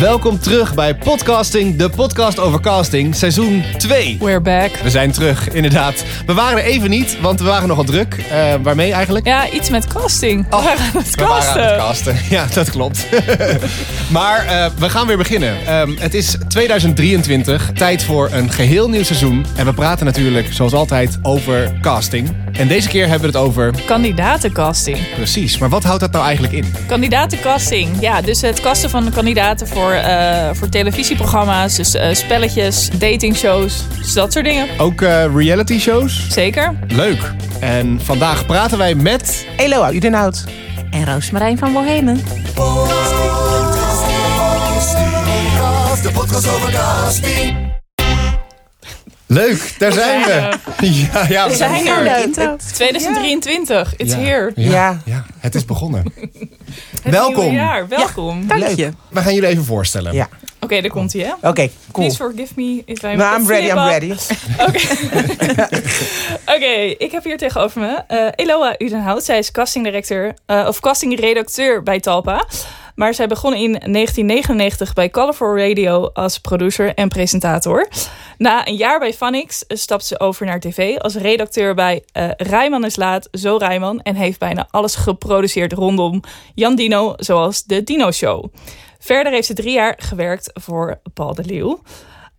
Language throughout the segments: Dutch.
Welkom terug bij Podcasting, de podcast over casting, seizoen 2. We're back. We zijn terug, inderdaad. We waren er even niet, want we waren nogal druk. Uh, waarmee eigenlijk? Ja, iets met casting. Oh, we waren aan het we waren aan het casten. casten. Ja, dat klopt. maar uh, we gaan weer beginnen. Um, het is 2023, tijd voor een geheel nieuw seizoen. En we praten natuurlijk, zoals altijd, over casting. En deze keer hebben we het over... Kandidatencasting. Precies, maar wat houdt dat nou eigenlijk in? Kandidatencasting, ja, dus het kasten van kandidaten voor, uh, voor televisieprogramma's, dus uh, spelletjes, datingshows, dus dat soort dingen. Ook uh, reality shows? Zeker. Leuk. En vandaag praten wij met... Eloa Udenhout. En Roosmarijn van Bohemen. De podcast over casting. Leuk, daar zijn we. Ja, ja we zijn er. er. 2023, it's ja. here. Ja, Ja. ja, het is begonnen. Het Welkom. nieuwe jaar, welkom. Dank Leuk. je. We gaan jullie even voorstellen. Ja. Oké, daar komt hij, hè? Oké, cool. Please forgive me. Is mijn Nou, I'm ready, I'm ready. Oké, Oké, ik heb hier tegenover me eh, Eloa Udenhout. Zij is castingdirecteur eh, of castingredacteur bij Talpa. Maar zij begon in 1999 bij Colorful Radio als producer en presentator. Na een jaar bij Vanix stapte ze over naar tv als redacteur bij eh Rijman is laat, Zo Rijman. En heeft bijna alles geproduceerd rondom Jan Dino, zoals de Dino Show. Verder heeft ze drie jaar gewerkt voor Paul de Leeuw.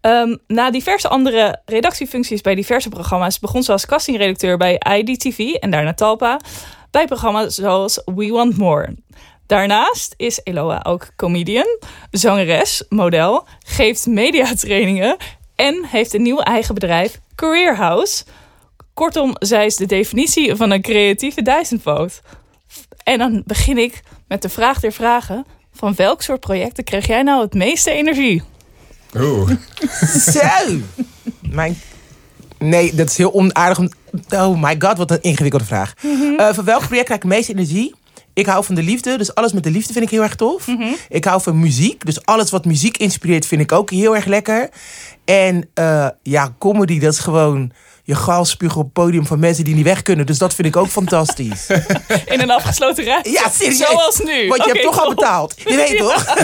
Um, na diverse andere redactiefuncties bij diverse programma's begon ze als castingredacteur bij IDTV en daarna Talpa. Bij programma's zoals We Want More. Daarnaast is Eloa ook comedian, zangeres, model, geeft mediatrainingen en heeft een nieuw eigen bedrijf, Career House. Kortom, zij is de definitie van een creatieve duizendvoot. En dan begin ik met de vraag der vragen. Van welk soort projecten krijg jij nou het meeste energie? Oeh. Zo. Mijn... Nee, dat is heel onaardig. om- Oh my god, wat een ingewikkelde vraag. Eh, van welk project krijg ik het meeste energie? Ik hou van de liefde, dus alles met de liefde vind ik heel erg tof. Ik hou van muziek, dus alles wat muziek inspireert vind ik ook heel erg lekker. En eh, ja, comedy, dat is gewoon je galspugen op het podium van mensen die niet weg kunnen. Dus dat vind ik ook fantastisch. In een afgesloten ruimte? Ja, serieus. Zoals nu. Want je hebt toch al betaald. Je weet toch?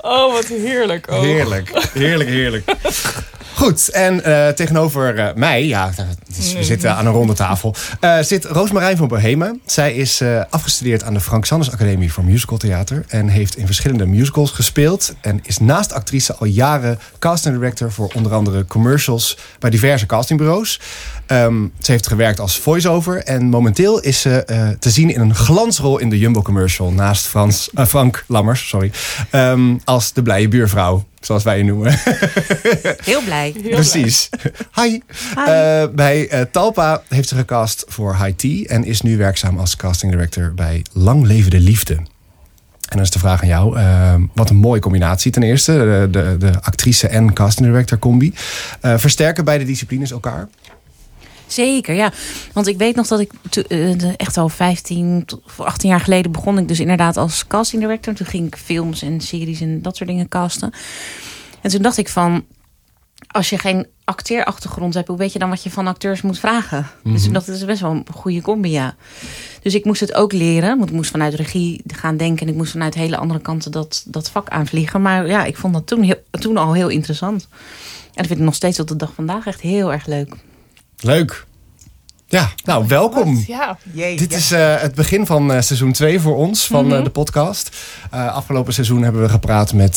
Oh, wat heerlijk. Oh. Heerlijk, heerlijk, heerlijk. Goed, en eh, tegenover eh, mij, ja, we zitten aan een ronde tafel, eh, zit Roosmarijn van Bohemen. Zij is afgestudeerd aan de Frank Sanders Academie voor Musical Theater en heeft in verschillende musicals gespeeld. En is naast actrice al jaren casting director voor onder andere commercials bij diverse castingbureaus. Ehm, ze heeft gewerkt als voice-over en momenteel is ze eh, te zien in een glansrol in de Jumbo commercial naast Frans, eh, Frank Lammers, sorry, ehm, als de blije buurvrouw, zoals wij je noemen. Heel blij. Heel Precies. Hi. Eh, bij Talpa heeft ze gecast voor High Tea en is nu werkzaam als casting director bij Lang Leven de Liefde. En dan is de vraag aan jou. eh, wat een mooie combinatie ten eerste. De, de, de actrice en casting director combi. Eh, versterken beide disciplines elkaar? Zeker, ja. Want ik weet nog dat ik eh, echt al 15 tot 18 jaar geleden begon ik dus inderdaad als casting director. Toen ging ik films en series en dat soort dingen casten. En toen dacht ik van, als je geen acteerachtergrond hebt, hoe weet je dan wat je van acteurs moet vragen? Dus ik dacht, dat is best wel een goede combi, ja. Dus ik moest het ook leren. Want ik moest vanuit regie gaan denken. En ik moest vanuit hele andere kanten dat, dat vak aanvliegen. Maar ja, ik vond dat toen, heel, toen al heel interessant. En dat vind ik nog steeds tot de dag vandaag echt heel erg leuk. Leuk. Ja, nou welkom. Ja, Jee, Dit ja. is eh, het begin van eh, seizoen 2 voor ons van eh, de podcast. Eh, afgelopen seizoen hebben we gepraat met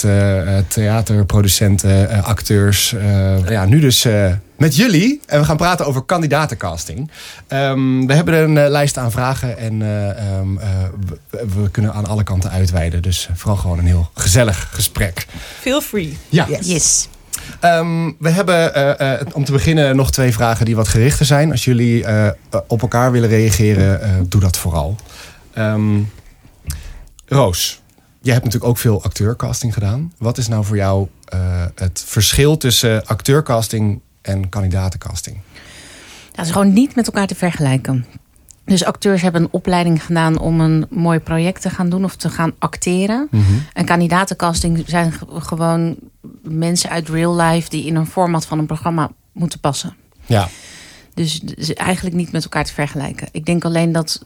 theaterproducenten, eh, acteurs. eh, ja, nu dus eh, met jullie. En we gaan praten over kandidatencasting. Ehm, we hebben een eh, lijst aan vragen en eh, ehm, eh, we, we kunnen aan alle kanten uitweiden. Dus vooral gewoon een heel gezellig gesprek. feel free. Ja. Yes. Yes. Ehm, we hebben eh, eh, om te beginnen nog twee vragen die wat gerichter zijn. Als jullie eh, op elkaar willen reageren, doe dat vooral. Ehm, Roos, jij hebt natuurlijk ook veel acteurcasting gedaan. Wat is nou voor jou het verschil tussen acteurcasting en kandidatencasting? Dat is gewoon niet met elkaar te vergelijken. Dus acteurs hebben een opleiding gedaan om een mooi project te gaan doen of te gaan acteren. En kandidatencasting zijn gewoon mensen uit real life die in een format van een programma moeten passen. Ja, Dus eigenlijk niet met elkaar te vergelijken. Ik denk alleen dat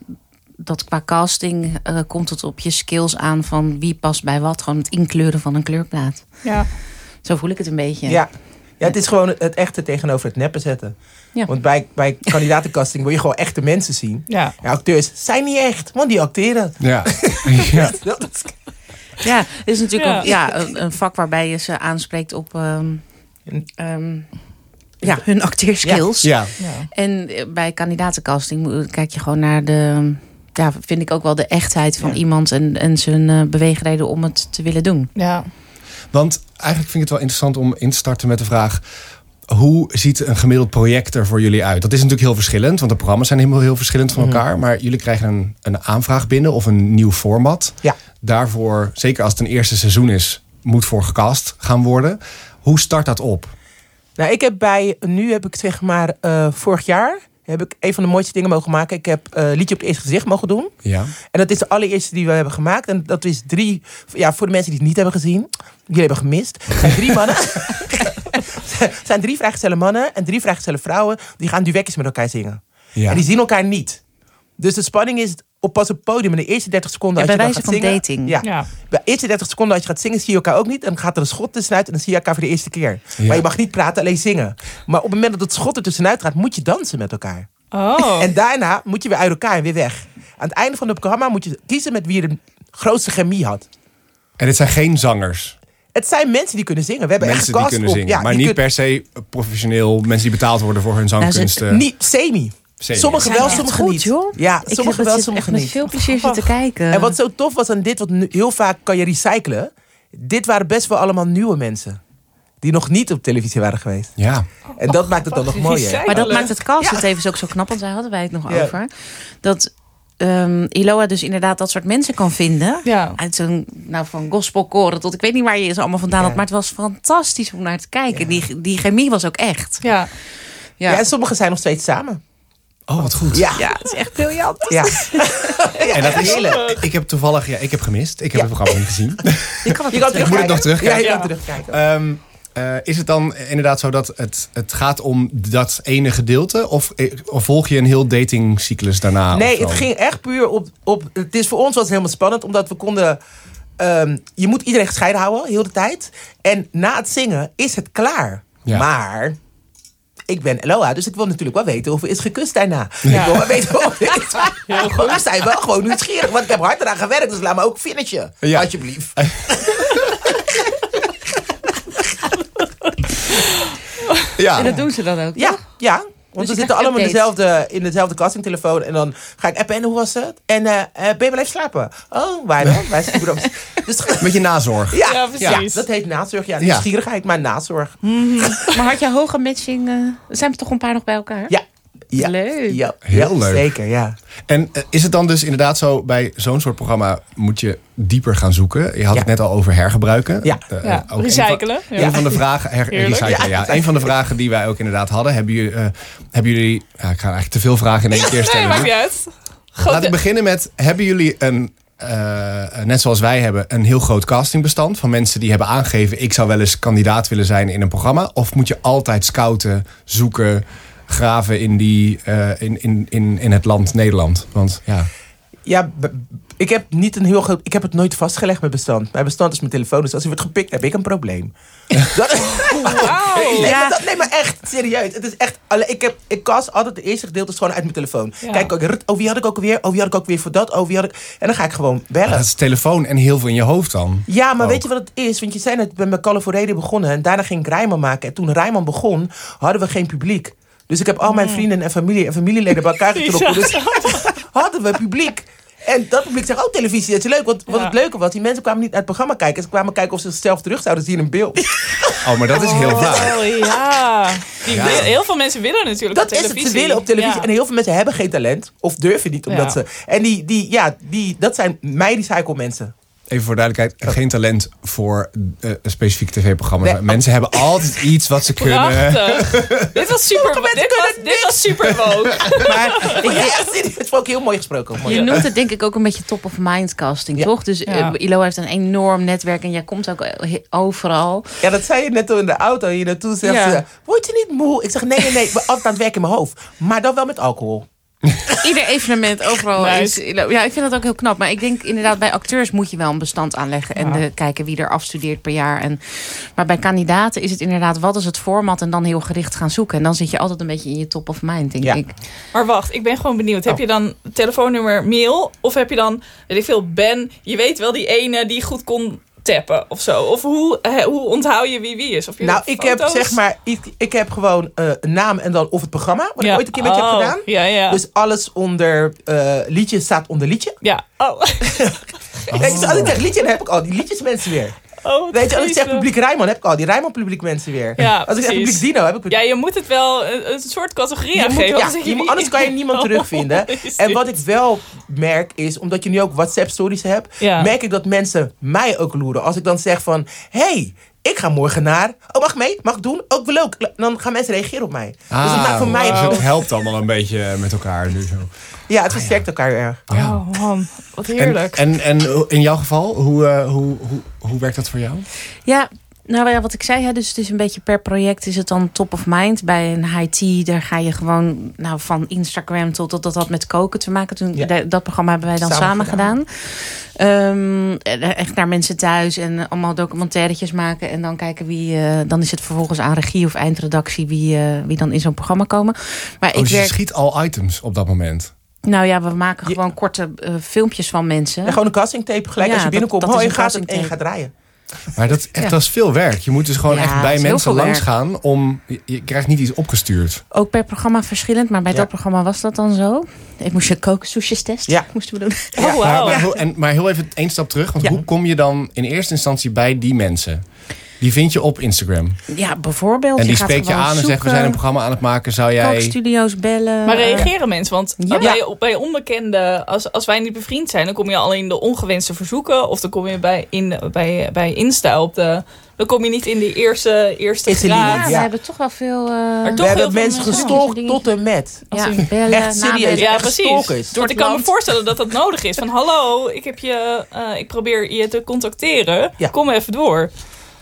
dat qua casting eh, komt het op je skills aan van wie past bij wat. Gewoon het inkleuren van een kleurplaat. Ja. Zo voel ik het een beetje. Ja. Ja, het is gewoon het echte tegenover het neppen zetten. Ja. Want bij, bij kandidatencasting wil je gewoon echte mensen zien. Ja. Ja, acteurs zijn niet echt, want die acteren. Ja. ja. Dat is- Ja, het is natuurlijk Ja. Ook, ja, een, een vak waarbij je ze aanspreekt op ehm, ehm, ja, hun acteerskills. ja. En eh, bij kandidatencasting moet- kijk je gewoon naar de... Ja, vind ik ook wel de echtheid van Ja. iemand en, en zijn eh, beweegreden om het te willen doen. Ja. Want eigenlijk vind ik het wel interessant om in te starten met de vraag... Hoe ziet een gemiddeld project er voor jullie uit? Dat is natuurlijk heel verschillend, want de programma's zijn helemaal heel verschillend van Mhm. elkaar. Maar jullie krijgen een, een aanvraag binnen of een nieuw format. Ja. Daarvoor, zeker als het een eerste seizoen is, moet voor gecast gaan worden. Hoe start dat op? Nou, ik heb bij, nu heb ik zeg maar, eh, vorig jaar heb ik een van de mooiste dingen mogen maken. Ik heb eh liedje op het eerste gezicht mogen doen. Ja. En dat is de allereerste die we hebben gemaakt. En dat is drie, ja, voor de mensen die het niet hebben gezien. Jullie hebben gemist. Het zijn drie mannen. Het zijn drie vrijgezelle mannen en drie vrijgezelle vrouwen. Die gaan duetjes met elkaar zingen. ja. En die zien elkaar niet. Dus de spanning is op pas op het podium in de eerste 30 seconden. Ja, als bij je wijze gaat van zingen, dating. Ja, Ja. bij de eerste 30 seconden als je gaat zingen, zie je elkaar ook niet. En dan gaat er een schot tussenuit en dan zie je elkaar voor de eerste keer. Ja. Maar je mag niet praten, alleen zingen. Maar op het moment dat het schot er tussenuit gaat, moet je dansen met elkaar. Oh. En daarna moet je weer uit elkaar en weer weg. Aan het einde van het programma moet je kiezen met wie je de grootste chemie had. En dit zijn geen zangers. Het zijn mensen die kunnen zingen. We hebben Mensen echt die cast kunnen op- zingen. ja, maar niet kun- per se professioneel. Mensen die betaald worden voor hun zangkunsten. Niet semi. Semi. Sommigen Zijn wel, echt sommigen goed, niet. joh. Ja, Ik heb sommigen het wel, zit sommigen echt met niet. veel plezier zitten kijken. En wat zo tof was aan dit, wat nu heel vaak kan je recyclen. Dit waren best wel allemaal nieuwe mensen. Die nog niet op televisie waren geweest. Ja. En dat maakt het dan nog mooier. Maar dat maakt het cast Ja. het even ook zo knap, want daar hadden wij het nog Ja. over. Dat ehm Iloa dus inderdaad dat soort mensen kan vinden. Ja. Uit zo'n, nou van gospelkoren tot ik weet niet waar je ze allemaal vandaan Ja. had. Maar het was fantastisch om naar te kijken. Die, die chemie was ook echt. Ja. Ja. Ja, en sommigen zijn nog steeds samen. Oh, wat goed. Ja. ja het is echt briljant. Ja. En dat is, heerlijk. ik heb toevallig, ja, ik heb gemist. Ik heb Ja. het programma niet gezien. Je kan het Je terug- moet het nog terugkijken. Ja, je kan Ja. terugkijken. Ehm, eh, is het dan inderdaad zo dat het, het gaat om dat ene gedeelte? Of, eh, of volg je een heel datingcyclus daarna? Nee, het ging echt puur op, op... Het is voor ons was het helemaal spannend, omdat we konden... ehm, je moet iedereen gescheiden houden, heel de tijd. En na het zingen is het klaar. Ja. Maar... Ik ben Eloa, dus ik wil natuurlijk wel weten of er is gekust daarna. Ja. Ik wil wel weten of er is. Maar we zijn wel gewoon nieuwsgierig, want ik heb hard eraan gewerkt. Dus laat me ook finishen, Ja. alsjeblieft. Ja. En dat doen ze dan ook, Ja, toch? ja. Want Dus we je zitten allemaal in dezelfde, in dezelfde castingtelefoon. En dan ga ik appen en hoe was het? En eh, eh, ben je blijven slapen? Oh, waar dan? Wij zijn. Dus Met je nazorg. ja, Ja, ja, precies. dat heet nazorg. Ja, nieuwsgierigheid, maar nazorg. Maar had je hoge matching? eh, zijn er toch een paar nog bij elkaar? Ja. Ja. Leuk. Ja, Heel ja, leuk. Zeker, ja. En eh, is het dan dus inderdaad zo, bij zo'n soort programma moet je dieper gaan zoeken? Je had Ja. het net al over hergebruiken. Ja. Eh, Ja, ook een recyclen. Van, Ja. Een van de vragen, her, recyclen, ja. Een van de vragen die wij ook inderdaad hadden. Hebben jullie, eh, hebben jullie ja, ik ga eigenlijk te veel vragen in één keer Nee, stellen. maakt niet uit. Laat ik Grote- beginnen met, hebben jullie een, eh, net zoals wij hebben, een heel groot castingbestand van mensen die hebben aangegeven, ik zou wel eens kandidaat willen zijn in een programma? Of moet je altijd scouten, zoeken, graven in, die, eh, in, in, in, in het land Nederland? Want ja, Ja, ik heb niet een heel groot... Ik heb het nooit vastgelegd met bestand. Mijn bestand is mijn telefoon. Dus als hij wordt gepikt, heb ik een probleem. Dat, Wauw. Nee, Ja. maar, dat, nee, maar echt, serieus. Het is echt, alleen, ik, heb, ik cast altijd de eerste gedeelte gewoon uit mijn telefoon. Ja. Kijk, rut, oh wie had ik ook weer? Oh wie had ik ook weer voor dat? Oh wie had ik... En dan ga ik gewoon bellen. dat is telefoon en heel veel in je hoofd dan. Ja, maar Ook. weet je wat het is? Want je zei net, ik ben met Call begonnen. En daarna ging ik Rijman maken. En toen Rijman begon, hadden we geen publiek. Dus ik heb al mijn vrienden en familie en familieleden bij elkaar getrokken. Dus hadden we publiek. En dat publiek zegt, oh televisie, dat is leuk. Want wat Ja. het leuke was, die mensen kwamen niet naar het programma kijken. Ze kwamen kijken of ze zichzelf terug zouden zien in beeld. Oh, maar dat is heel vaak. Oh ja. Die Ja. willen- heel veel mensen willen natuurlijk Dat op is het, televisie. ze willen op televisie. Ja. En heel veel mensen hebben geen talent. Of durven niet, omdat Ja. ze... En die, die, ja, die, dat zijn mij recycle mensen. Even voor duidelijkheid, geen talent voor eh, een specifiek tv-programma. Nee. Mensen hebben altijd iets wat ze kunnen. Prachtig. dit was super. Dit was, dit was super. Maar. Het vond ik heel mooi gesproken. Mooi. Je noemt het denk ik ook een beetje top of mind casting, Ja. toch? Dus Ja. eh, Ilo heeft een enorm netwerk en jij komt ook overal. Ja, dat zei je net toen in de auto. Hier naartoe zegt Ja. ze, word je niet moe? Ik zeg, nee, nee, nee. Altijd aan het werken in mijn hoofd. Maar dan wel met alcohol. ieder evenement overal Nice. is. Ja, ik vind dat ook heel knap. Maar ik denk inderdaad, bij acteurs moet je wel een bestand aanleggen. En Ja. eh, kijken wie er afstudeert per jaar. En, maar bij kandidaten is het inderdaad, wat is het format? En dan heel gericht gaan zoeken. En dan zit je altijd een beetje in je top of mind, denk Ja. ik. Maar wacht, ik ben gewoon benieuwd. Heb Oh. je dan telefoonnummer mail? Of heb je dan, weet ik veel, Ben, je weet wel die ene die goed kon tappen of zo? Of hoe, hoe onthoud je wie wie is? Of je Nou, ik heb zeg maar, ik, ik heb gewoon eh, een naam en dan of het programma, wat ik ooit een keer met je heb Oh, gedaan. Ja, ja. Dus alles onder eh, liedje staat onder liedje. ja. Oh. Als ik zeg liedje, dan heb ik al die liedjes mensen weer. Oh Weet je, als ik zeg publiek Rijnmond, heb ik al die Rijnmond publiek mensen weer. Ja, als ik zeg publiek Dino, heb ik Ja, je moet het wel een, een soort categorie ja, je moet- wie- anders kan je niemand terugvinden. En wat ik wel merk is, omdat je nu ook WhatsApp stories hebt, Ja. merk ik dat mensen mij ook loeren. Als ik dan zeg van, hey, ik ga morgen naar, oh mag mee? Mag ik doen? Ook wel leuk. Dan gaan mensen reageren op mij. dus dat maakt voor mij, dus het helpt allemaal een beetje met elkaar nu zo. Ja, het versterkt elkaar heel erg. Oh man, wat En, heerlijk. en, en in jouw geval, hoe, eh, hoe, hoe, hoe werkt dat voor jou? Ja, nou ja, wat ik zei, hè, dus het is een beetje per project is het dan top of mind. Bij een high tea, daar ga je gewoon nou, van Instagram tot tot dat had met koken te maken. Toen, Ja. dat programma hebben wij dan Samen samen, gedaan. gedaan. Ehm, eh, echt naar mensen thuis en allemaal documentairetjes maken. En dan kijken wie, eh, dan is het vervolgens aan regie of eindredactie wie, eh, wie dan in zo'n programma komen. Maar Oh, ik dus je schiet al items op dat moment. Nou ja, we maken Je- gewoon korte eh, filmpjes van mensen. En gewoon een castingtape gelijk Ja, als je binnenkomt. dat oh, je een gaat, en je castingtape. gaat draaien. Maar dat, is echt, Ja. dat is veel werk. Je moet dus gewoon Ja, echt bij mensen langs werk. gaan om... Je, je krijgt niet iets opgestuurd. Ook per programma verschillend, maar bij Ja. dat programma was dat dan zo. Ik moest je kooksoesjes testen. Ja. Moesten we doen. Oh, Maar, wauw. maar, heel, en, maar heel even één stap terug. Want Ja. hoe kom je dan in eerste instantie bij die mensen? Die vind je op Instagram. Ja, bijvoorbeeld. En die spreek je aan en zegt... we zijn een programma aan het maken. Zou jij... Kookstudio's bellen. Maar reageren mensen? Want ja. bij, bij onbekende, als, als wij niet bevriend zijn, dan kom je alleen de ongewenste verzoeken. Of dan kom je bij, in, bij, bij Insta op de. Dan kom je niet in die eerste, eerste It's a graad. ja, we ja. hebben toch wel veel... eh, We hebben veel mensen gestalkt tot en met. ja, bellen, Echt serieus. Ja, echt precies. Want ik kan me voorstellen dat dat nodig is. Van hallo, ik, heb je, eh, ik probeer je te contacteren. Ja. Kom even door.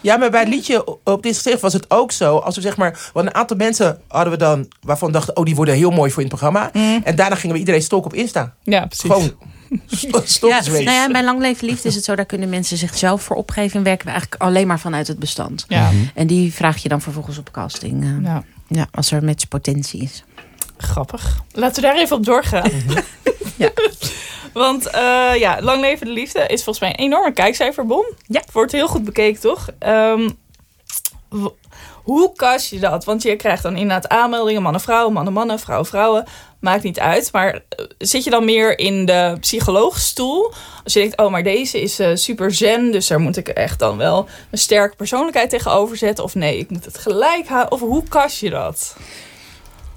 Ja, maar bij het liedje op dit gezicht was het ook zo. Als we zeg maar, want een aantal mensen hadden we dan waarvan we dachten, oh, die worden heel mooi voor in het programma. En daarna gingen we iedereen stalken op Insta. Ja, precies. Gewoon st- Ja, nou ja, bij Lang Leven Liefde is het zo, daar kunnen mensen zichzelf voor opgeven. En werken we eigenlijk alleen maar vanuit het bestand. Ja. En die vraag je dan vervolgens op casting. eh, ja, ja, als er matchpotentie is. grappig. Laten we daar even op doorgaan. Ja. Want eh, ja, Lang Leven de Liefde is volgens mij een enorme kijkcijferbom. Ja. Wordt heel goed bekeken, toch? Ehm, hoe kast je dat? Want je krijgt dan inderdaad aanmeldingen, mannen, vrouwen, mannen, mannen, vrouwen, vrouwen. Maakt niet uit. Maar eh, zit je dan meer in de psycholoogstoel? Als je denkt, oh, maar deze is eh, super zen. Dus daar moet ik echt dan wel een sterke persoonlijkheid tegenover zetten. Of nee, ik moet het gelijk houden. Of hoe kast je dat?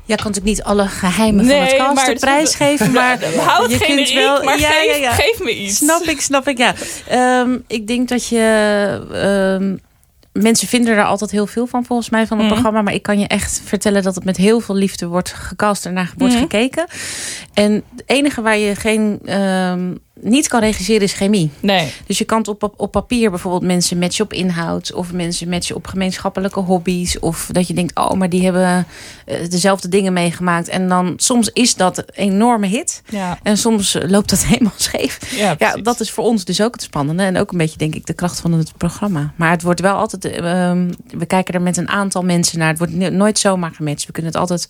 Ja, kan natuurlijk niet alle geheimen van Nee, het is- prijsgeven. Maar Houd het je kunt wel... maar ja, geef, ja, ja. geef me iets. Snap ik, snap ik, ja. Ehm, ik denk dat je... ehm, mensen vinden er altijd heel veel van, volgens mij, van het Mhm. programma. Maar ik kan je echt vertellen dat het met heel veel liefde wordt gecast en naar wordt Mhm. gekeken. En het enige waar je geen... ehm, niet kan regisseren is chemie. Nee. Dus je kan het op, op papier bijvoorbeeld mensen matchen op inhoud. Of mensen matchen op gemeenschappelijke hobby's. Of dat je denkt, oh, maar die hebben eh, dezelfde dingen meegemaakt. En dan soms is dat een enorme hit. Ja, En soms loopt dat helemaal scheef. ja, dat is voor ons dus ook het spannende. En ook een beetje, denk ik, de kracht van het programma. Maar het wordt wel altijd... eh, ehm, we kijken er met een aantal mensen naar. Het wordt no- nooit zomaar gematcht. We kunnen het altijd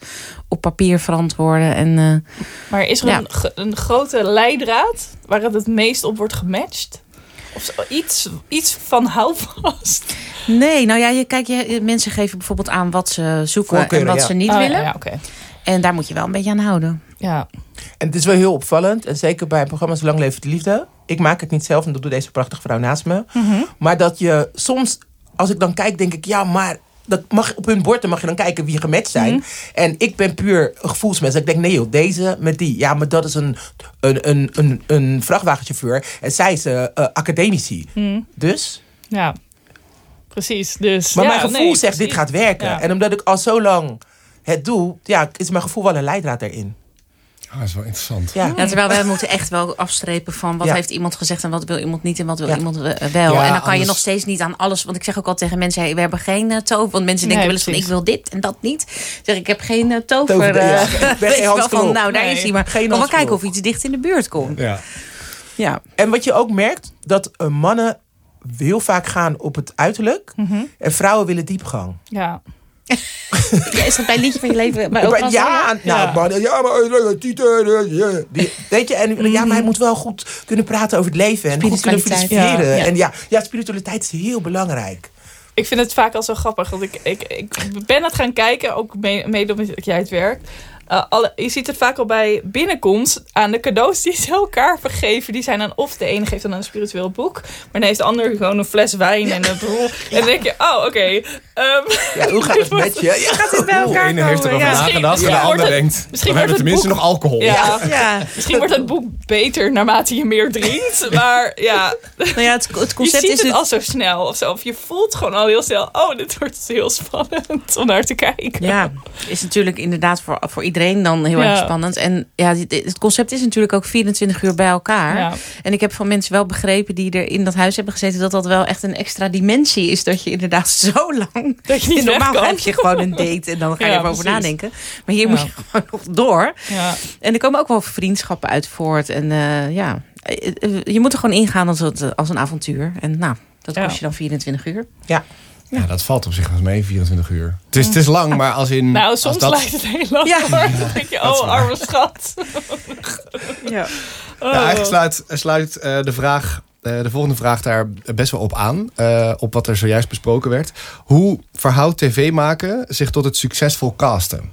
op papier verantwoorden. En eh, Maar is er Ja. een, een grote leidraad waar het het meest op wordt gematcht? Of iets, iets van houvast? nee, nou ja, je, kijk, je, mensen geven bijvoorbeeld aan wat ze zoeken Voorkeuren, en wat ja. ze niet Oh, willen. Ja, ja, oké. En daar moet je wel een beetje aan houden. Ja. En het is wel heel opvallend. En zeker bij programma's Lang Leven de Liefde. Ik maak het niet zelf en dat doet deze prachtige vrouw naast me. Mhm. Maar dat je soms, als ik dan kijk, denk ik, ja, maar dat mag op hun bord, dan mag je dan kijken wie gematcht zijn. Mhm. En ik ben puur een gevoelsmens. Ik denk, nee joh, deze met die. Ja, maar dat is een, een, een, een, een vrachtwagenchauffeur. En zij is eh, eh, academici. Hm. Dus. ja, precies. Dus, Maar ja, mijn gevoel nee, zegt, dit gaat werken. Ja. En omdat ik al zo lang het doe, ja, is mijn gevoel wel een leidraad erin. Ah, dat is wel interessant. Ja. Ja, terwijl wij moeten echt wel afstrepen van wat Ja. heeft iemand gezegd en wat wil iemand niet en wat wil Ja. iemand eh, wel. Ja, en dan kan je nog steeds niet aan alles. Want ik zeg ook al tegen mensen: hey, we hebben geen uh, tover. Want mensen denken Nee, wel eens van ik wil dit en dat niet. Ik zeg ik heb geen uh, tover. Tover, eh, ja. Ik ben weet geen je wel van, nou, daar Nee. is hij. Maar Geen kom maar kijken of iets dicht in de buurt komt. Ja. Ja. En wat je ook merkt, dat eh, mannen heel vaak gaan op het uiterlijk. En vrouwen willen diepgang. Ja. Ja, is dat bij liedje van je leven? Bij ja, nou, Ja. man, ja, maar eh, Tieten, eh, ja. Die- weet je, en ja, maar hij moet wel goed kunnen praten over het leven en goed kunnen filosoferen. Ja. En ja, ja, spiritualiteit is heel belangrijk. Ik vind het vaak al zo grappig. Want ik, ik, ik ben het gaan kijken, ook mee- mede omdat jij het werkt. Eh, alle, je ziet het vaak al bij binnenkomst aan de cadeaus die ze elkaar vergeven. Die zijn dan of de ene geeft dan een spiritueel boek. Maar dan heeft de ander gewoon een fles wijn en een broer. En dan denk je, oh oké. Ehm, Ja, hoe gaat het met je? Ja, bij De ene heeft erover Ja, nagedacht en de ander het- denkt... misschien we hebben wordt het tenminste boek- nog alcohol. ja, Ja, misschien wordt het boek beter naarmate je meer drinkt. Maar ja, nou ja, het, het je concept ziet is het het. al zo snel of zo. Of je voelt gewoon al heel snel, oh, dit wordt heel spannend om naar te kijken. Ja, is natuurlijk inderdaad voor, voor iedereen dan heel Ja. erg spannend. En ja, het concept is natuurlijk ook 24 uur bij elkaar. Ja. En ik heb van mensen wel begrepen die er in dat huis hebben gezeten... dat dat wel echt een extra dimensie is. Dat je inderdaad zo lang... Dat je niet Normaal heb je gewoon een date en dan ga je Ja, even over precies. nadenken. Maar hier Ja. moet je gewoon nog door. Ja. En er komen ook wel vriendschappen uit voort. En eh, ja, eh, eh, je moet er gewoon ingaan als, het, als een avontuur. En nou, dat Ja. kost je dan 24 uur. Ja. Ja, dat valt op zich wel mee, 24 uur. Het is, het is lang, maar als in... Nou, soms dat, lijkt het heel lang. Ja. hoor. Dan denk je, oh, arme schat. Ja. Oh. Ja, eigenlijk sluit, sluit eh, de, vraag, de volgende vraag daar best wel op aan. eh, op wat er zojuist besproken werd. Hoe verhoudt tv maken zich tot het succesvol casten?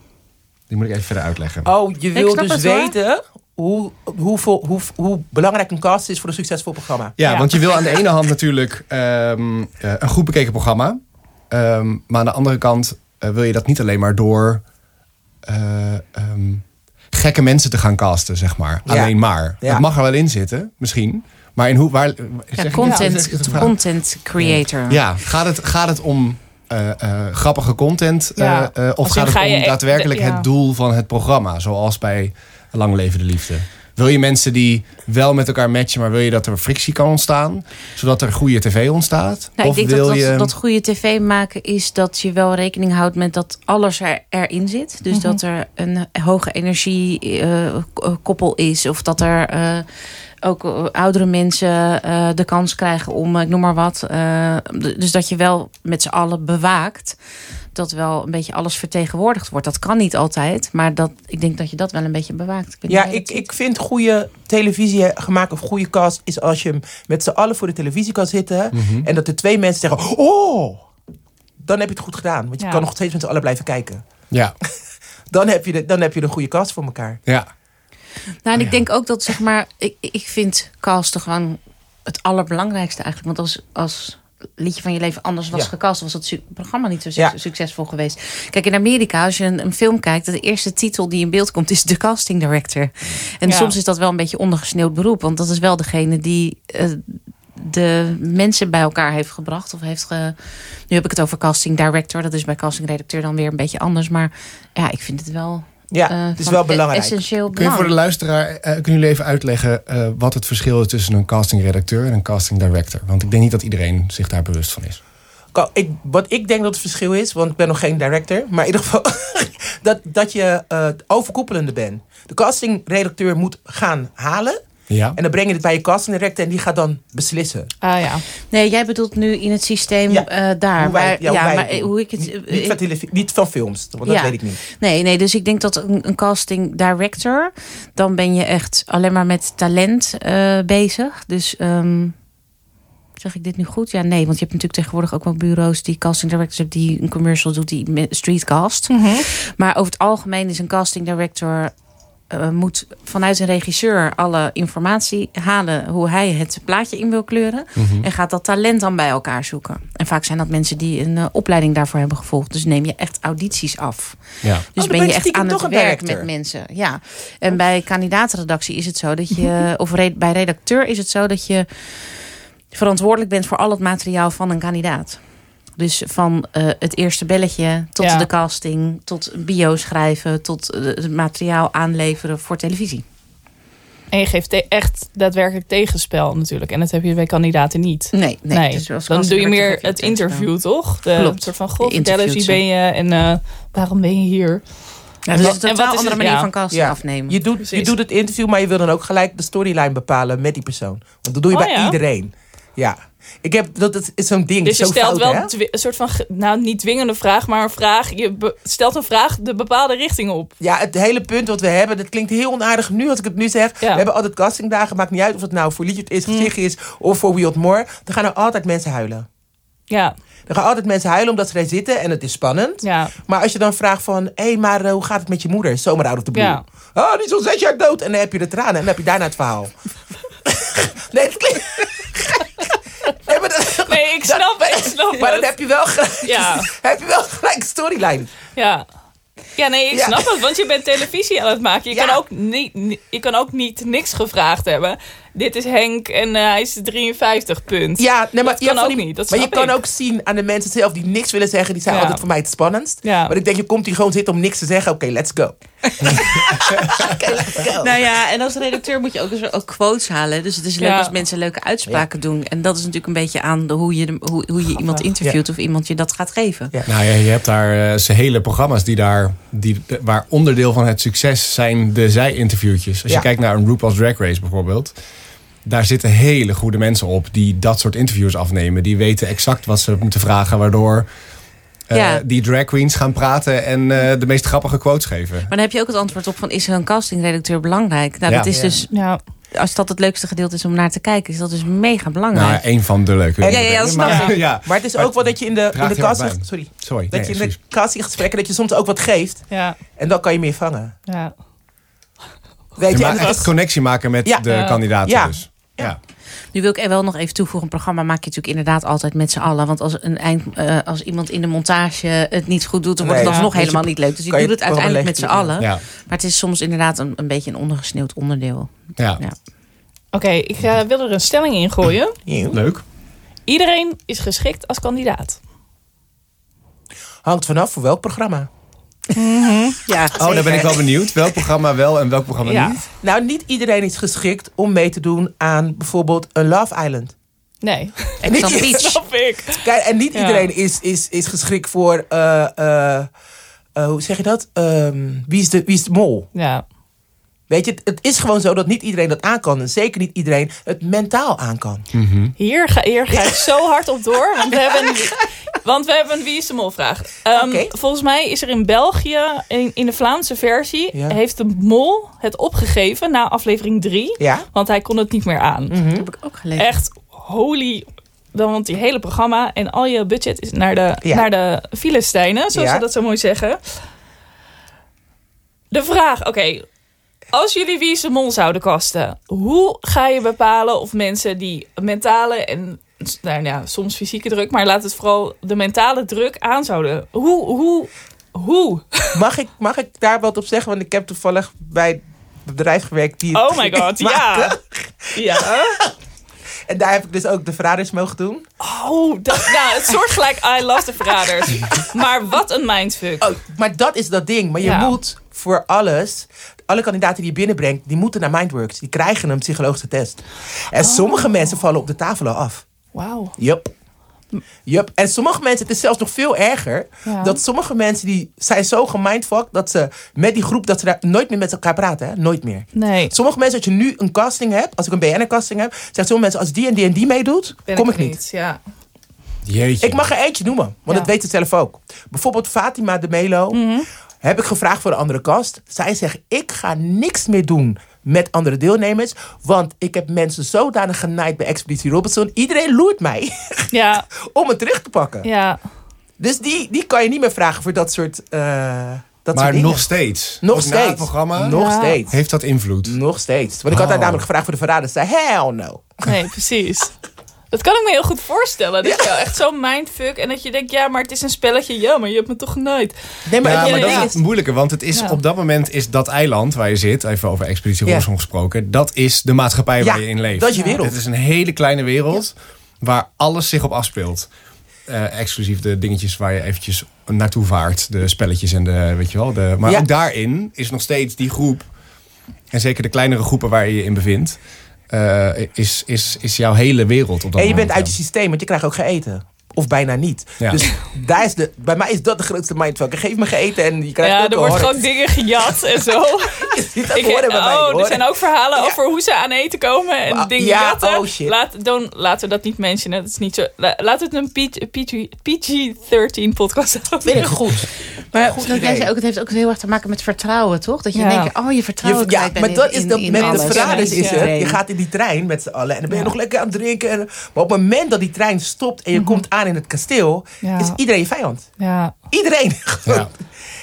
Die moet ik even verder uitleggen. Oh, je wil dus het, weten hoe, hoe, hoe belangrijk een cast is voor een succesvol programma. Ja, Ja. want je wil aan de ene hand natuurlijk ehm, eh, een goed bekeken programma. Ehm, maar aan de andere kant eh, wil je dat niet alleen maar door eh, ehm, gekke mensen te gaan casten, zeg maar. Ja. Alleen maar. Ja. Dat mag er wel in zitten, misschien. Maar in hoe... Waar, zeg Ja, ik- content, content creator. Ja, gaat het, gaat het om eh, eh, grappige content? Ja. eh, eh, of gaat het ga om daadwerkelijk ja. het doel van het programma? Zoals bij Lang Leven de Liefde. Wil je mensen die wel met elkaar matchen, maar wil je dat er frictie kan ontstaan? Zodat er goede tv ontstaat? Nou, of ik denk wil dat, dat, je... dat goede tv maken is dat je wel rekening houdt met dat alles er, erin zit. Dus dat er een hoge energie eh, k- koppel is. Of dat er eh, ook eh, oudere mensen eh, de kans krijgen om, eh, ik noem maar wat. eh, dus dat je wel met z'n allen bewaakt. Dat wel een beetje alles vertegenwoordigd wordt. Dat kan niet altijd. Maar dat, ik denk dat je dat wel een beetje bewaakt. Ja, ik, ik vind goede televisie gemaakt of goede cast is als je met z'n allen voor de televisie kan zitten. Mhm. En dat de twee mensen zeggen, oh, dan heb je het goed gedaan. Want je Ja. kan nog steeds met z'n allen blijven kijken. Ja, Dan heb je, de, dan heb je een goede cast voor elkaar. ja. Nou, en ik ja. denk ook dat, zeg maar, ik, ik vind casten gewoon het allerbelangrijkste eigenlijk. Want als, als liedje van je leven anders was Ja. gecast, was het su- programma niet zo su- Ja. succesvol geweest. Kijk, in Amerika, als je een, een film kijkt, de eerste titel die in beeld komt, is de casting director. En Ja. soms is dat wel een beetje ondergesneeuwd beroep, want dat is wel degene die. eh, de mensen bij elkaar heeft gebracht. Of heeft ge... Nu heb ik het over casting director. Dat is bij casting redacteur dan weer een beetje anders. Maar ja, ik vind het wel. Ja, eh, het is van wel e- belangrijk. Essentieel Kun je voor de belang. luisteraar, eh, kunnen jullie even uitleggen eh, wat het verschil is tussen een castingredacteur en een casting director? Want ik denk niet dat iedereen zich daar bewust van is. Ik, wat ik denk dat het verschil is, want ik ben nog geen director, maar in ieder geval dat, dat je eh, het overkoepelende bent. De castingredacteur moet gaan halen Ja. en dan breng je het bij je castingdirector en die gaat dan beslissen. Ah ja. Nee, jij bedoelt nu in het systeem Ja. eh, daar. Hoe wij- waar, ja, hoe wij maar eh, doen. hoe ik het. Niet, eh, niet, van, niet van films, want dat weet ik niet. Nee, nee, dus ik denk dat een, een casting director, dan ben je echt alleen maar met talent eh, bezig. Dus ehm, zeg ik dit nu goed? Ja, nee, want je hebt natuurlijk tegenwoordig ook wel bureaus die casting directors hebben die een commercial doet die streetcast. Maar over het algemeen is een casting director eh, moet vanuit een regisseur alle informatie halen hoe hij het plaatje in wil kleuren. Mhm. En gaat dat talent dan bij elkaar zoeken. En vaak zijn dat mensen die een eh, opleiding daarvoor hebben gevolgd. Dus neem je echt audities af. ja. Dus dan ben je echt aan het werk director. met mensen. Ja. En bij kandidaatredactie is het zo dat je, of re- bij redacteur is het zo dat je verantwoordelijk bent voor al het materiaal van een kandidaat. Dus van eh, het eerste belletje tot Ja. de casting, tot een bio schrijven, tot eh, het materiaal aanleveren voor televisie. En je geeft echt daadwerkelijk tegenspel natuurlijk. En dat heb je bij kandidaten niet. Nee, nee. Nee, dus dan doe je meer het interview, toch? De Klopt. soort van, goh, vertel eens, wie ben je en eh, waarom ben je hier? Ja, dus Wat- het is een en wat totaal is andere het- manier ja. van casting Ja. afnemen. Je doet, je doet het interview, maar je wil dan ook gelijk de storyline bepalen met die persoon. Want dat doe je Oh, bij ja? iedereen. Ja. Ik heb, dat, dat is zo'n ding. Dus je zo stelt fout, wel hè? een soort van, nou niet dwingende vraag, maar een vraag. Je stelt een vraag de bepaalde richting op. Ja, het hele punt wat we hebben, dat klinkt heel onaardig nu als ik het nu zeg. Ja. We hebben altijd castingdagen, maakt niet uit of het nou voor Liedje Eerste Mm. Gezicht is of voor Want More. Dan gaan er altijd mensen huilen. Ja, Er gaan altijd mensen huilen omdat ze daar zitten en het is spannend. ja. Maar als je dan vraagt van, hé, hey, maar eh, hoe gaat het met je moeder? Zomaar out of the blue. Ja. Oh, die is al zes jaar dood. En dan heb je de tranen en dan heb je daarna het verhaal. nee, het klinkt... nee, maar dat- Nee, ik dat- snap het, ik snap Maar dan het. heb je wel gelijk, Ja. heb je wel gelijk storyline. Ja. Ja, nee, ik Ja. snap het, want je bent televisie aan het maken. Je, Ja. kan, ook niet, ni- je kan ook niet niks gevraagd hebben. Dit is Henk en eh, hij is 53, punt. Ja, nee, maar, Dat ja, kan ook die- niet, dat maar je kan ook zien aan de mensen zelf die niks willen zeggen. Die zijn Ja. altijd voor mij het spannendst. Ja. Maar ik denk, je komt hier gewoon zitten om niks te zeggen. Oké, let's go. Oké, let's go. Nou ja, en als redacteur moet je ook, eens ook quotes halen. Dus het is leuk Ja. als mensen leuke uitspraken doen. En dat is natuurlijk een beetje aan de, hoe, je, de- hoe, hoe je iemand interviewt of iemand je dat gaat geven. Ja. Nou ja, je hebt daar eh, ze hele programma's die daar, die, waar onderdeel van het succes zijn de zij-interviewtjes. Als Ja. je kijkt naar een RuPaul's Drag Race bijvoorbeeld. Daar zitten hele goede mensen op die dat soort interviews afnemen. Die weten exact wat ze moeten vragen, waardoor eh, Ja. die drag queens gaan praten en eh, de meest grappige quotes geven. Maar dan heb je ook het antwoord op van is een castingredacteur belangrijk? Nou, Ja. dat is Ja. dus, Ja. als dat het leukste gedeelte is om naar te kijken, is dat dus mega belangrijk. Nou, een van de leuke. Ja, ja, ja, dat snap maar, ik. ja. Maar het is Maar ook wel dat je in de, in de casting... Sorry. Sorry. Dat nee, je in de castinggesprekken dat je soms ook wat geeft. Ja. En dan kan je meer vangen. Ja. Weet Je je, maakt en echt connectie maken met Ja. de Ja. kandidaten Ja. dus. Ja. Nu wil ik er wel nog even toevoegen. Een programma maak je natuurlijk inderdaad altijd met z'n allen. Want als, een eind, eh, als iemand in de montage het niet goed doet, dan wordt Nee. het alsnog Ja. helemaal niet leuk. Dus je doet het uiteindelijk met z'n allen. Ja. Maar het is soms inderdaad een, een beetje een ondergesneeuwd onderdeel. Ja. Ja. Oké, ik eh, wil er een stelling in gooien. Leuk. Iedereen is geschikt als kandidaat. Hangt vanaf voor welk programma. Ja, Oh, daar ben ik wel benieuwd. Welk programma wel en welk programma Ja. niet? Nou, niet iedereen is geschikt om mee te doen aan bijvoorbeeld een Love Island. Nee, En niet, snap ik. Kijk, en niet Ja. iedereen is, is, is geschikt voor... eh, eh, eh, hoe zeg je dat? Ehm, wie, is de, wie is de mol? Ja. Weet je, het, het is gewoon zo dat niet iedereen dat aan kan. En zeker niet iedereen het mentaal aan kan. Hier ga, hier ga ik zo hard op door. Want we hebben, want we hebben een Wie is de Mol vraag. Ehm. Volgens mij is er in België, in, in de Vlaamse versie... Ja. heeft de Mol het opgegeven na aflevering 3. Ja? Want hij kon het niet meer aan. Mhm. dat heb ik ook gelezen. Echt holy... Dan want die hele programma en al je budget is naar de, Ja. naar de Filistijnen, zoals Ja. ze dat zo mooi zeggen. De vraag, oké, als jullie Wie is de Mol zouden kasten, hoe ga je bepalen of mensen die mentale en nou ja, soms fysieke druk, maar laat het vooral de mentale druk aan zouden. Hoe, hoe, hoe? Mag, ik, mag ik daar wat op zeggen? Want ik heb toevallig bij het bedrijf gewerkt die Oh my god, ja. Ja. En daar heb ik dus ook de verraders mogen doen. Oh, dat, nou, het soort gelijk I love de verraders. Maar wat een mindfuck. Oh, maar dat is dat ding. Maar je Ja. moet voor alles... Alle kandidaten die je binnenbrengt, die moeten naar Mindworks. Die krijgen een psychologische test. En Oh. sommige mensen vallen op de tafel al af. Wauw. Yup. Yup. En sommige mensen, het is zelfs nog veel erger. Ja. Dat sommige mensen die zijn zo gemindfucked dat ze met die groep dat ze daar nooit meer met elkaar praten. Hè? Nooit meer. Nee. Sommige mensen, als je nu een casting hebt, als ik een BN'er-casting heb, zeggen sommige mensen, als die en die en die meedoet, Ben kom ik niet. Ja. Jeetje. Ik mag er eentje noemen, want Ja. dat weet ze zelf ook. Bijvoorbeeld Fatima de Melo. Mhm. Heb ik gevraagd voor een andere kast. Zij zegt, ik ga niks meer doen met andere deelnemers. Want ik heb mensen zodanig genaaid bij Expeditie Robinson. Iedereen loert mij Ja. om het terug te pakken. Ja. Dus die, die kan je niet meer vragen voor dat soort, eh dat maar soort nog steeds. Nog Ook steeds. Na het programma Nog Ja. steeds. heeft dat invloed. Nog steeds. Want ik had haar Oh. namelijk gevraagd voor de verrader. Ze zei, hell no. Nee, precies. Dat kan ik me heel goed voorstellen. Dat je echt zo'n mindfuck en dat je denkt, ja, maar het is een spelletje. Ja, maar je hebt me toch genaaid. Nee, maar Ja, maar dat is- is het moeilijke, want het is Ja. op dat moment is dat eiland waar je zit, even over Expeditie Ja. Robinson gesproken, dat is de maatschappij waar je in leeft. dat is je wereld. Het is een hele kleine wereld waar alles zich op afspeelt. eh, exclusief de dingetjes waar je eventjes naartoe vaart. De spelletjes en de, weet je wel. De, maar Ja. ook daarin is nog steeds die groep. En zeker de kleinere groepen waar je je in bevindt. Eh, is, is, is jouw hele wereld op dat En je bent uit je systeem, want je krijgt ook geen eten. Of bijna niet. Ja. Dus daar is de, bij mij is dat de grootste mindfuck. Geef me geen eten en je krijgt Ja, er wordt gewoon dingen gejat en zo. Je ziet dat Ik, horen bij mij, oh, hoor. er zijn ook verhalen Ja. over hoe ze aan eten komen en Wa- dingen ja, jatten. oh shit. Laat, don't, laten we dat niet mentionen. Dat is niet zo. la- laat het een PG-13 podcast houden. Vind ik goed. Maar Goed dat jij zei ook, het heeft ook heel erg te maken met vertrouwen, toch? Dat je Ja. denkt, oh, je vertrouwen ja, maar dat in- is in- dat in met de alles. is, is Ja. het. Je gaat in die trein met z'n allen en dan ben je Ja. nog lekker aan het drinken. En, maar op het moment dat die trein stopt en je komt aan in het kasteel, Ja. is iedereen je vijand. Ja. Iedereen. Ja.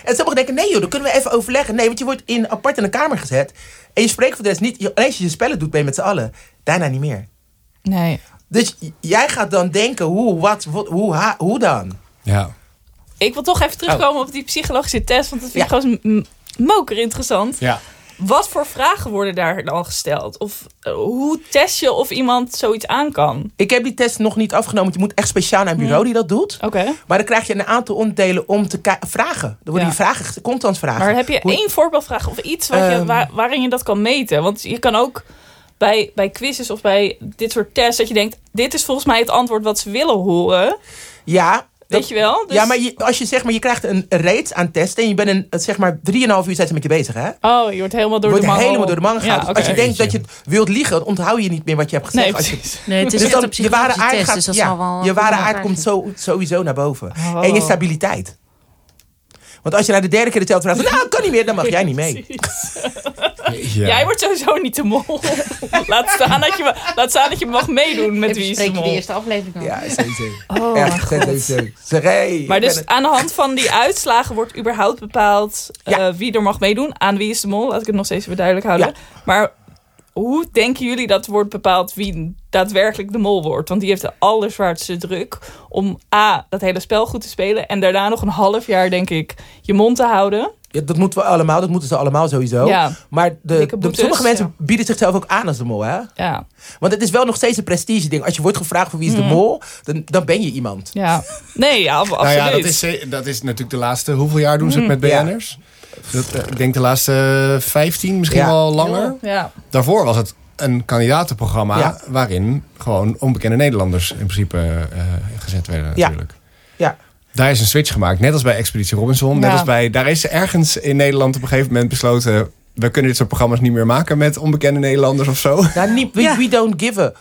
En sommigen denken, nee joh, dan kunnen we even overleggen. Nee, want je wordt in, apart in een kamer gezet. En je spreekt voor de rest niet. je- Alleen als je je spellen doet, ben je met z'n allen. Daarna niet meer. Nee. Dus jij gaat dan denken, hoe, wat, wat hoe, ha- hoe dan? Ja. Ik wil toch even terugkomen op die psychologische test, want dat vind ik gewoon moker interessant. Ja. Wat voor vragen worden daar dan gesteld? Of eh, hoe test je of iemand zoiets aan kan? Ik heb die test nog niet afgenomen. want Je moet echt speciaal naar een bureau die dat doet. Oké. Maar dan krijg je een aantal onderdelen om te vragen. Er worden Ja. die vragen, constant vragen. Maar heb je Hoe- één voorbeeldvraag of iets wat je, Ehm. waar- waarin je dat kan meten? Want je kan ook bij, bij quizzes of bij dit soort tests dat je denkt: dit is volgens mij het antwoord wat ze willen horen. Ja. Weet je wel? Dus- Ja, maar je, als je zeg maar, je krijgt een reeks aan testen en je bent een, het zeg maar 3,5 uur zijn ze met je bezig, hè? Oh, je wordt helemaal door wordt de mangel. helemaal door de man Ja, gegaan. oké. Als je denkt dat je het wilt liegen, dan onthoud je niet meer wat je hebt gezegd. Nee, Als je- precies. Nee, het is dus echt dan, een je ware psychologische aard test, gaat, dus dat ja, je ware aard komt zo, sowieso naar boven. Oh. En je stabiliteit. Want als je naar de derde keer hetzelfde vraagt, nou, kan niet meer, dan mag jij niet mee. Ja. Jij wordt sowieso niet de mol. laat, staan dat je, laat staan dat je mag meedoen met wie is de Spreek je de mol. eerste aflevering al. Ja, sowieso. Oh, mijn Echt, god. sowieso. Zeg, hey, Maar dus aan de hand van die uitslagen wordt überhaupt bepaald eh, Ja. wie er mag meedoen. Aan wie is de mol? Laat ik het nog steeds even duidelijk houden. Ja. Maar hoe denken jullie dat wordt bepaald wie daadwerkelijk de mol wordt? Want die heeft de allerzwaarste druk om A, dat hele spel goed te spelen. En daarna nog een half jaar, denk ik, je mond te houden. Ja, dat moeten we allemaal, dat moeten ze allemaal sowieso. Ja. Maar de, sommige mensen ja. bieden zichzelf ook aan als de mol, hè? Ja, Want het is wel nog steeds een prestige ding. Als je wordt gevraagd voor wie is Mm. de mol, dan, dan ben je iemand. ja. Nee, ja, ab- absoluut. Nou ja, dat is, ze- dat is natuurlijk de laatste. Hoeveel jaar doen ze het met Ja. BN'ers? Dat, eh, ik denk de laatste 15, misschien Ja. wel langer. Ja. Daarvoor was het een kandidatenprogramma Ja. waarin gewoon onbekende Nederlanders in principe eh, gezet werden Ja. natuurlijk. Ja. Daar is een switch gemaakt, net als bij Expeditie Robinson. Net Ja. als bij, daar is ergens in Nederland op een gegeven moment besloten... we kunnen dit soort programma's niet meer maken met onbekende Nederlanders of zo. Nou, niet, we, Ja. we don't give a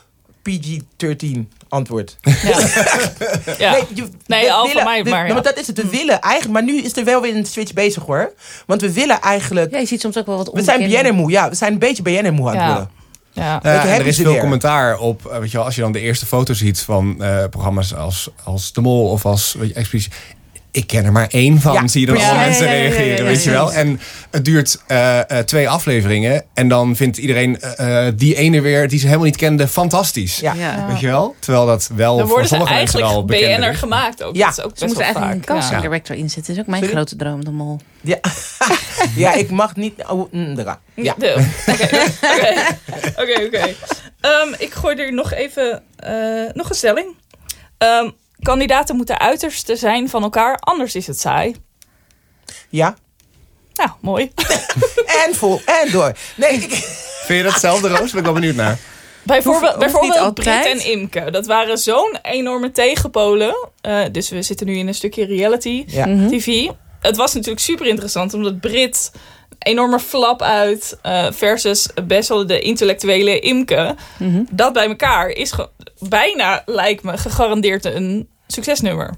PG-13 antwoord. Ja. ja. Nee, je- Nee, al van mij, maar ja. maar dat is het. We willen eigenlijk... Maar nu is er wel weer een switch bezig, hoor. Want we willen eigenlijk... Ja, je ziet soms ook wel wat we zijn onbekende- BNN-moe. Ja, we zijn een beetje BNN-moe aan het Ja. worden. Ja. Nou en er is veel weer. commentaar op, eh, weet je wel, als je dan de eerste foto ziet van eh, programma's als, als De Mol of als weet je, Expeditie. Ik ken er maar één van, Ja, zie je dan precies. alle Ja, mensen ja, ja, ja, reageren, ja, ja, weet je wel. En het duurt eh, eh, twee afleveringen en dan vindt iedereen eh, die ene weer, die ze helemaal niet kende, fantastisch. Ja. Ja. Weet je wel? Terwijl dat wel Dan voor ze sommige mensen wel eigenlijk bekend BN'er is. gemaakt ook. Ja. Dat is ook Ze best moeten wel eigenlijk vaak. een casting ja. director inzetten. Dat is ook mijn Sorry? grote droom, de mol. Ja. ja, ik mag niet... Oh, mm, ja. Oké, oké, oké, oké. Ehm, Ik gooi er nog even eh, nog een stelling. Ehm, kandidaten moeten uiterste zijn van elkaar, anders is het saai. Ja. Nou, mooi. En vol. En door. Nee, ik... Vind je dat hetzelfde, Roos? Ben ik wel benieuwd naar. Bijvoorbeeld, Hoeft- bijvoorbeeld Brit en Imke. Dat waren zo'n enorme tegenpolen. Eh, dus we zitten nu in een stukje reality Ja. TV. Het was natuurlijk super interessant, omdat Brit enorme flap uit eh, versus best wel de intellectuele Imke. Mhm. Dat bij elkaar is bijna, lijkt me, gegarandeerd een succesnummer.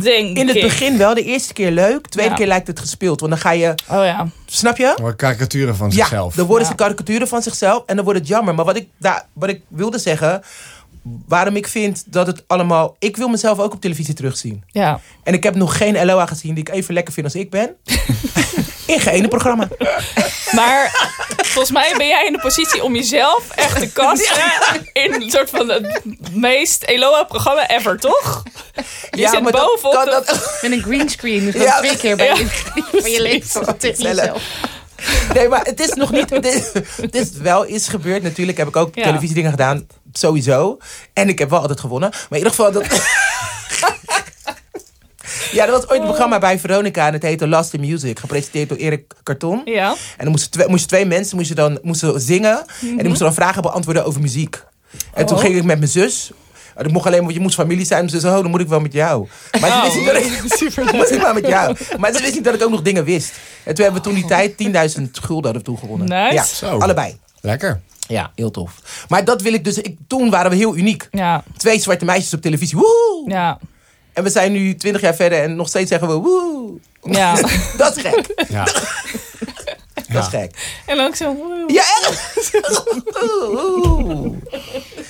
Denk In het ik. begin wel. De eerste keer leuk. Tweede Ja. keer lijkt het gespeeld. Want dan ga je... Oh ja. Snap je? Wat karikaturen van Ja, zichzelf. dan worden Ja. ze karikaturen van zichzelf en dan wordt het jammer. Maar wat ik, daar, wat ik wilde zeggen, waarom ik vind dat het allemaal... Ik wil mezelf ook op televisie terugzien. ja. En ik heb nog geen LOA gezien die ik even lekker vind als ik ben. In geen ene programma. Maar volgens mij ben jij in de positie om jezelf echt te kasten in een soort van het meest Eloa-programma ever, toch? Je zit maar dat- bovenop dat- dat- Met een greenscreen. Dus Ja. ja. twee keer bij Ja. je, van je leven tegen Sneller. jezelf. Nee, maar het is nog niet... Het is, het is wel is gebeurd. Natuurlijk heb ik ook Ja. televisiedingen gedaan. Sowieso. En ik heb wel altijd gewonnen. Maar in ieder geval... Dat... ja, dat was ooit een programma bij Veronica. En het heette Last in Music. Gepresenteerd door Erik Karton. Ja. En dan moesten twee, moesten twee mensen moesten dan, moesten zingen. En die moesten dan vragen beantwoorden over muziek. En toen Oh. ging ik met mijn zus. Oh, Dat mocht alleen, want je moest familie zijn. Dus oh, dan moet ik wel met jou. Maar ze wist niet dat ik... super ik wel met jou. Maar ze wist niet dat ik ook nog dingen wist. En toen hebben we toen die tijd 10.000 gulden hadden we toen gewonnen. Nice. Ja, Zo. allebei. Lekker. Ja, heel tof. Maar dat wil ik dus... Ik, toen waren we heel uniek. Ja, Twee zwarte meisjes op televisie. Woe! ja, En we zijn nu 20 jaar verder en nog steeds zeggen we woe. ja. Dat is gek. Ja. Dat is gek. En ook zo... woe. Ja, echt.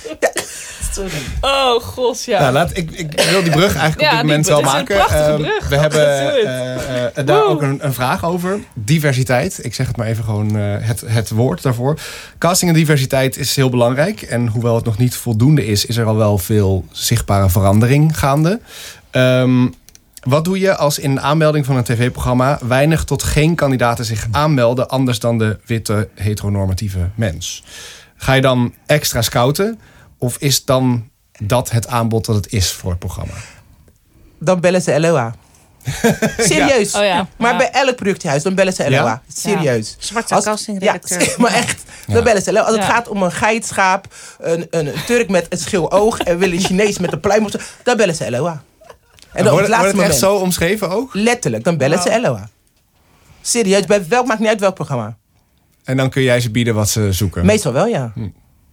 Oh, god, ja. Nou, laat, ik, ik wil die brug eigenlijk Ja, op dit moment wel het is een maken. Ehm, we hebben do it. eh, eh, daar ook een, een vraag over. Diversiteit. Ik zeg het maar even gewoon eh, het, het woord daarvoor. Casting en diversiteit is heel belangrijk. En hoewel het nog niet voldoende is, is er al wel veel zichtbare verandering gaande. Ehm, wat doe je als in een aanmelding van een tv-programma weinig tot geen kandidaten zich aanmelden anders dan de witte heteronormatieve mens? Ga je dan extra scouten? Of is dan dat het aanbod dat het is voor het programma? Dan bellen ze LOA. Serieus. Oh ja. Maar Ja. bij elk productiehuis, dan bellen ze LOA. Ja? Serieus. Zwarte Als- castingredacteur. Ja, maar echt. Dan Ja. bellen ze LOA. Als het gaat om een geitschaap, een, een, Turk met een schil oog... en willen een Chinees met een pluim op zijn- dan bellen ze LOA. En dan op wordt, het wordt het echt zo omschreven ook? Letterlijk, dan bellen ze LOA. Serieus, bij welk, maakt niet uit welk programma. En dan kun jij ze bieden wat ze zoeken. Meestal wel, ja.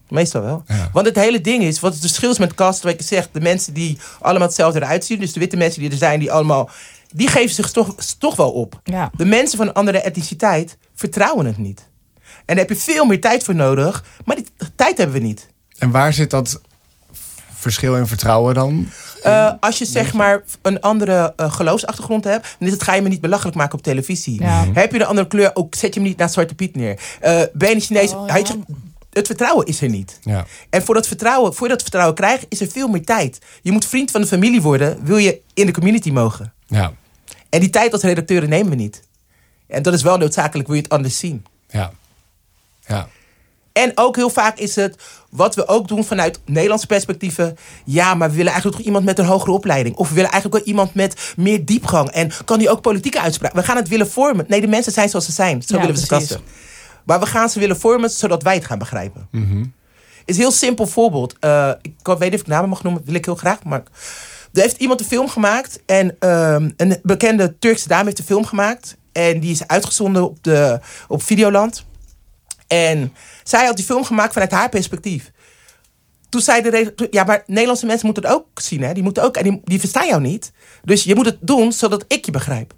Meestal wel. Ja. Want het hele ding is, wat het verschil is met cast, wat ik zeg, de mensen die allemaal hetzelfde eruit zien, dus de witte mensen die er zijn, die allemaal, die geven zich toch, toch wel op. Ja. De mensen van een andere etniciteit vertrouwen het niet. En daar heb je veel meer tijd voor nodig, maar die tijd hebben we niet. En waar zit dat verschil in vertrouwen dan? Eh, als je zeg maar een andere eh, geloofsachtergrond hebt, dan is het, ga je me niet belachelijk maken op televisie. Ja. Heb je een andere kleur, ook zet je me niet naar Zwarte Piet neer. Eh, ben je Chinees, Oh, ja. Het vertrouwen is er niet. Ja. En voor dat, vertrouwen, voor je dat vertrouwen krijgt, is er veel meer tijd. Je moet vriend van de familie worden, wil je in de community mogen. Ja. En die tijd als redacteuren nemen we niet. En dat is wel noodzakelijk, wil je het anders zien. Ja. Ja. En ook heel vaak is het, wat we ook doen vanuit Nederlandse perspectieven. Ja, maar we willen eigenlijk toch iemand met een hogere opleiding. Of we willen eigenlijk wel iemand met meer diepgang. En kan die ook politieke uitspraken? We gaan het willen vormen. Nee, de mensen zijn zoals ze zijn. Zo Ja, willen we ze kasten. Maar we gaan ze willen vormen zodat wij het gaan begrijpen. Is een heel simpel voorbeeld. Eh, ik weet niet of ik namen mag noemen, wil ik heel graag. Maar er heeft iemand een film gemaakt. En ehm, een bekende Turkse dame heeft een film gemaakt. En die is uitgezonden op, de, op Videoland. En zij had die film gemaakt vanuit haar perspectief. Toen zei de ja, maar Nederlandse mensen moeten het ook zien, hè? Die moeten ook, en die, die verstaan jou niet. Dus je moet het doen zodat ik je begrijp.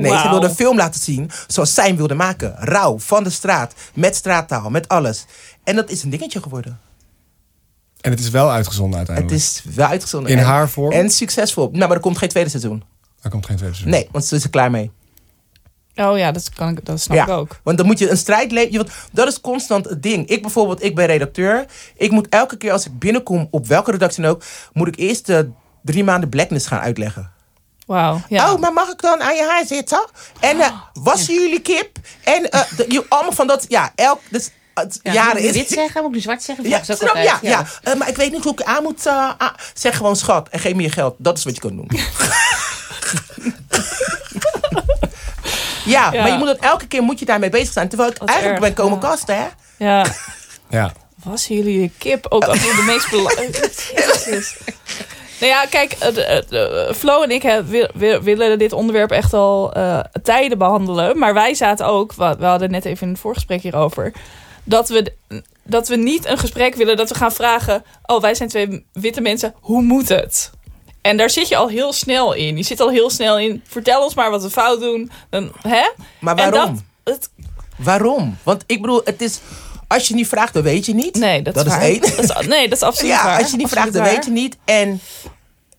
Nee, ze wilde een film laten zien zoals zij hem wilde maken. Rauw, van de straat, met straattaal, met alles. En dat is een dingetje geworden. En het is wel uitgezonden Het uiteindelijk. is wel uitgezonden. In en, haar vorm? En succesvol. Nou, maar er komt geen tweede seizoen. Er komt geen tweede seizoen. Nee, want ze is er klaar mee. Oh ja, dat, kan ik, dat snap ik ook. Want dan moet je een strijd leven. Want dat is constant het ding. Ik bijvoorbeeld, ik ben redacteur. Ik moet elke keer als ik binnenkom, op welke redactie dan ook, moet ik eerst de drie maanden blackness gaan uitleggen. Wauw. Ja. Oh, maar mag ik dan aan je haar zitten? En eh, wassen jullie kip? En eh, de- je- allemaal van dat, ja, elk, dus, Ja, jaren moet ik is. dit zeggen? Moet ik nu zwart zeggen? Ja, snap, altijd. ja, ja. Eh, maar ik weet niet hoe ik aan moet. ah. zeg gewoon schat en geef me je geld. Dat is wat je kan doen. ja, Ja. maar je moet dat elke keer moet je daarmee bezig zijn. Terwijl ik eigenlijk erg, ben komen ja. kasten, hè? ja. Ja. Wassen jullie kip ook als de meest belangrijke... Nou ja, kijk, eh, Flo en ik willen dit onderwerp echt al eh, tijden behandelen. Maar wij zaten ook, we hadden net even in het voorgesprek hierover, dat we, dat we niet een gesprek willen dat we gaan vragen, oh wij zijn twee witte mensen, hoe moet het? En daar zit je al heel snel in. Je zit al heel snel in, vertel ons maar wat we fout doen. Dan, hè? Maar En waarom? dat, het, Waarom? Want ik bedoel, het is. Als je niet vraagt, dan weet je niet. nee, dat, Dat is één. Dat is, nee, dat is absoluut ja, waar. als je niet vraagt, dan weet je niet. En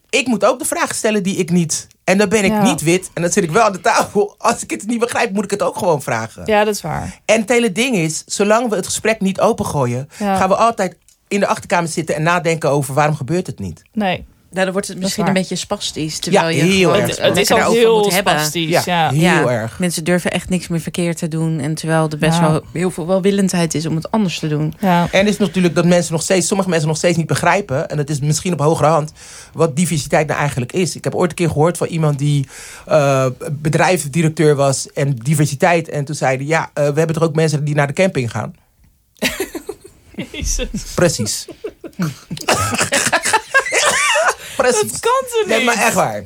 ik moet ook de vragen stellen die ik niet. En dan ben ik Ja. niet wit. En dan zit ik wel aan de tafel. Als ik het niet begrijp, moet ik het ook gewoon vragen. Ja, dat is waar. En het hele ding is, zolang we het gesprek niet opengooien, Ja. gaan we altijd in de achterkamer zitten en nadenken over waarom gebeurt het niet. Nee. Nou, dan wordt het misschien een beetje spastisch. Terwijl Ja, je heel gewoon erg. Het, Ja. het is al heel moet hebben. spastisch. Ja, Ja. heel Ja. erg. Mensen durven echt niks meer verkeerd te doen. En terwijl er best Ja. wel heel veel welwillendheid is om het anders te doen. Ja. En het is natuurlijk dat mensen nog steeds, sommige mensen nog steeds niet begrijpen. En het is misschien op hogere hand wat diversiteit nou eigenlijk is. Ik heb ooit een keer gehoord van iemand die eh bedrijfsdirecteur was en diversiteit. En toen zeiden ja, eh, we hebben toch ook mensen die naar de camping gaan. Jezus. Precies. Precies. Dat kan toch niet? Nee, maar echt waar.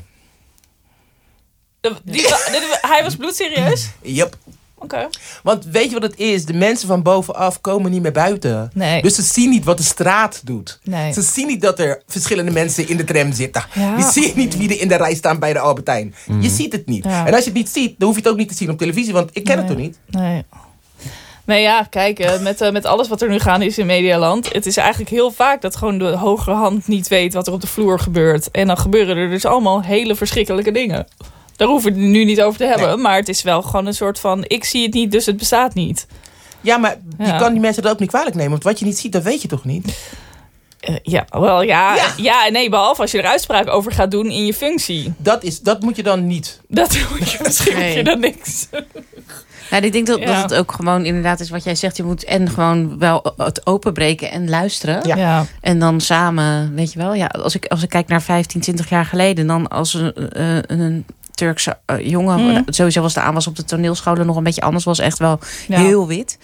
De- die- hij was bloedserieus? Yep. Oké. Want weet je wat het is? De mensen van bovenaf komen niet meer buiten. Nee. Dus ze zien niet wat de straat doet. Nee. Ze zien niet dat er verschillende mensen in de tram zitten. Ja. Je ziet niet wie er in de rij staan bij de Albertijn. Je ziet het niet. Ja. En als je het niet ziet, dan hoef je het ook niet te zien op televisie. Want ik ken het toch niet? Nee. Nee, ja, kijk, eh, met, eh, met alles wat er nu gaande is in Medialand. Het is eigenlijk heel vaak dat gewoon de hogere hand niet weet wat er op de vloer gebeurt. En dan gebeuren er dus allemaal hele verschrikkelijke dingen. Daar hoeven we het nu niet over te hebben. Maar het is wel gewoon een soort van: ik zie het niet, dus het bestaat niet. Ja, maar je Ja. kan die mensen dat ook niet kwalijk nemen. Want wat je niet ziet, dat weet je toch niet? Eh, ja, wel ja, Ja. ja. en nee, behalve als je er uitspraak over gaat doen in je functie. Dat, is, dat moet je dan niet. Dat moet je misschien Nee. moet je dan niks. Nou, ik denk dat, Ja. dat het ook gewoon inderdaad is wat jij zegt. Je moet en gewoon wel het openbreken en luisteren. Ja. Ja. En dan samen, weet je wel. Ja, als, ik, als ik kijk naar 15, 20 jaar geleden. Dan als een, eh, een Turkse eh, jongen. Mm. Sowieso was de aanwas op de toneelscholen nog een beetje anders. Was echt wel Ja. heel wit.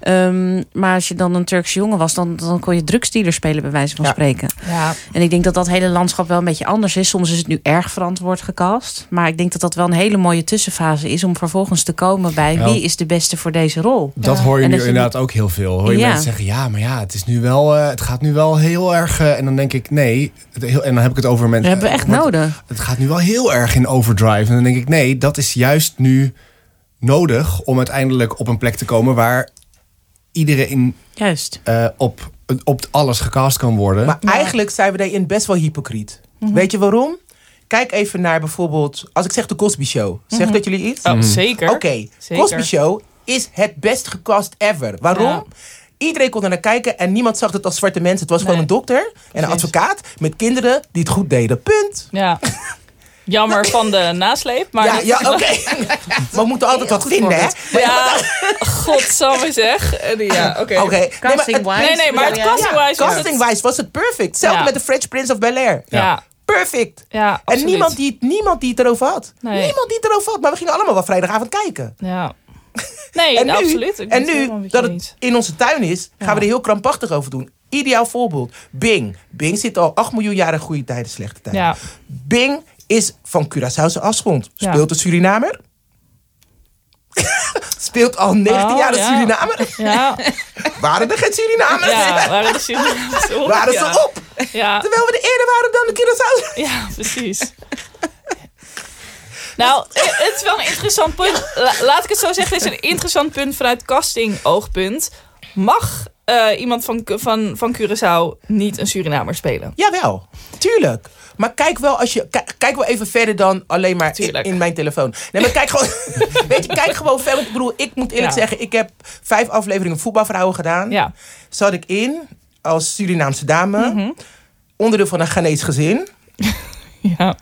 Ehm, maar als je dan een Turkse jongen was, dan, dan kon je drugsdealer spelen, bij wijze van Ja. spreken. Ja. En ik denk dat dat hele landschap wel een beetje anders is. Soms is het nu erg verantwoord gecast. Maar ik denk dat dat wel een hele mooie tussenfase is om vervolgens te komen bij Ja. wie is de beste voor deze rol. Dat hoor je En nu dat inderdaad ook heel veel. Hoor je Ja. mensen zeggen, ja, maar ja, het, is nu wel, eh, het gaat nu wel heel erg... eh, en dan denk ik, nee. Het, heel, en dan heb ik het over Dat mensen... hebben we echt nodig. Het gaat nu wel heel erg in overdrive. En dan denk ik, nee, dat is juist nu nodig... om uiteindelijk op een plek te komen waar iedereen Juist. eh, op, op alles gecast kan worden. Maar eigenlijk zijn we daarin best wel hypocriet. Weet je waarom? Kijk even naar bijvoorbeeld... Als ik zeg de Cosby Show. Zegt dat jullie iets? Oh, zeker. Oké. Cosby Show is het best gecast ever. Waarom? Ja. Iedereen kon er naar kijken en niemand zag het als zwarte mensen. Het was gewoon een dokter en een Precies. advocaat met kinderen die het goed deden. Punt. Ja. Jammer van de nasleep, maar... ja, ja oké. maar we moeten altijd wat vinden, hè? Ja, godsamme zeg. En ja, oké. Casting-wise. Nee, nee, maar het casting-wise was het... Casting-wise was het perfect. Hetzelfde Ja. met de French Prince of Bel-Air. Ja, Perfect. ja, En absoluut. niemand die, het- niemand die het erover had. Nee. Niemand die het erover had. Maar we gingen allemaal wel vrijdagavond kijken. Ja. Nee, En nu, absoluut. En nu dat het in onze tuin is, gaan Ja. we er heel krampachtig over doen. Ideaal voorbeeld. Bing. Bing zit al 8 miljoen jaar in goede tijden, slechte tijden. Ja, Bing is van Curaçaose afgrond. Speelt een Surinamer. Speelt al 19 Oh, jaar een ja. Surinamer. ja, Waren er geen Surinamers? Waren de Surinamers op? Waren ze op? Ja, Terwijl we er eerder waren dan de Curaçao. ja, precies. Nou, het is wel een interessant punt. La- laat ik het zo zeggen, het is een interessant punt vanuit casting-oogpunt. Mag eh, iemand van, van, van Curaçao niet een Surinamer spelen? Jawel, tuurlijk. Maar kijk wel, als je, kijk, wel even verder dan alleen maar in, mijn telefoon. Nee, maar kijk gewoon, weet je, kijk gewoon verder. Ik bedoel, ik moet eerlijk Ja. zeggen, ik heb vijf afleveringen voetbalvrouwen gedaan. Ja. Zat ik in als Surinaamse dame, Mhm. onderdeel van een Ghanese gezin. Ja.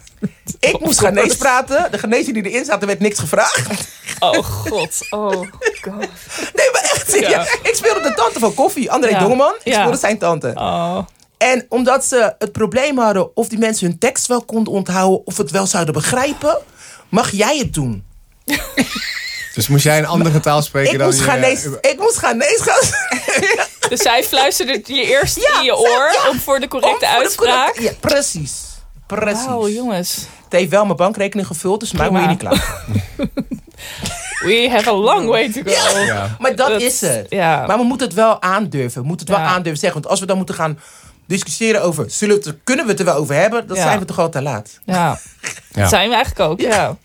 Ik moest Ghanese praten. De Ghanese die erin zaten, werd niks gevraagd. Oh god. Oh god. Nee, maar echt. Ja. Ik speelde de tante van Koffie, André Ja. Dongeman. Ik speelde zijn tante. Oh. En omdat ze het probleem hadden of die mensen hun tekst wel konden onthouden... of het wel zouden begrijpen, mag jij het doen. dus moest jij een andere taal spreken Ik dan moest, je- Ghanese, ik moest Ghanese gaan. Dus zij fluisterde je eerst Ja, in je oor ja. om voor de correcte voor de uitspraak. correcte- Ja, precies. Precies. Wauw, jongens. Het heeft wel mijn bankrekening gevuld, dus mij moet je niet klagen. We have a long way to go. Ja. Maar dat, Dat- is het. ja. Maar we moeten het wel aandurven. We moeten het wel aandurven zeggen. Want als we dan moeten gaan discussiëren over... Zullen we het, er- kunnen we het er wel over hebben? Dan Ja. zijn we toch al te laat. Ja, Ja. dat zijn we eigenlijk ook. Ja.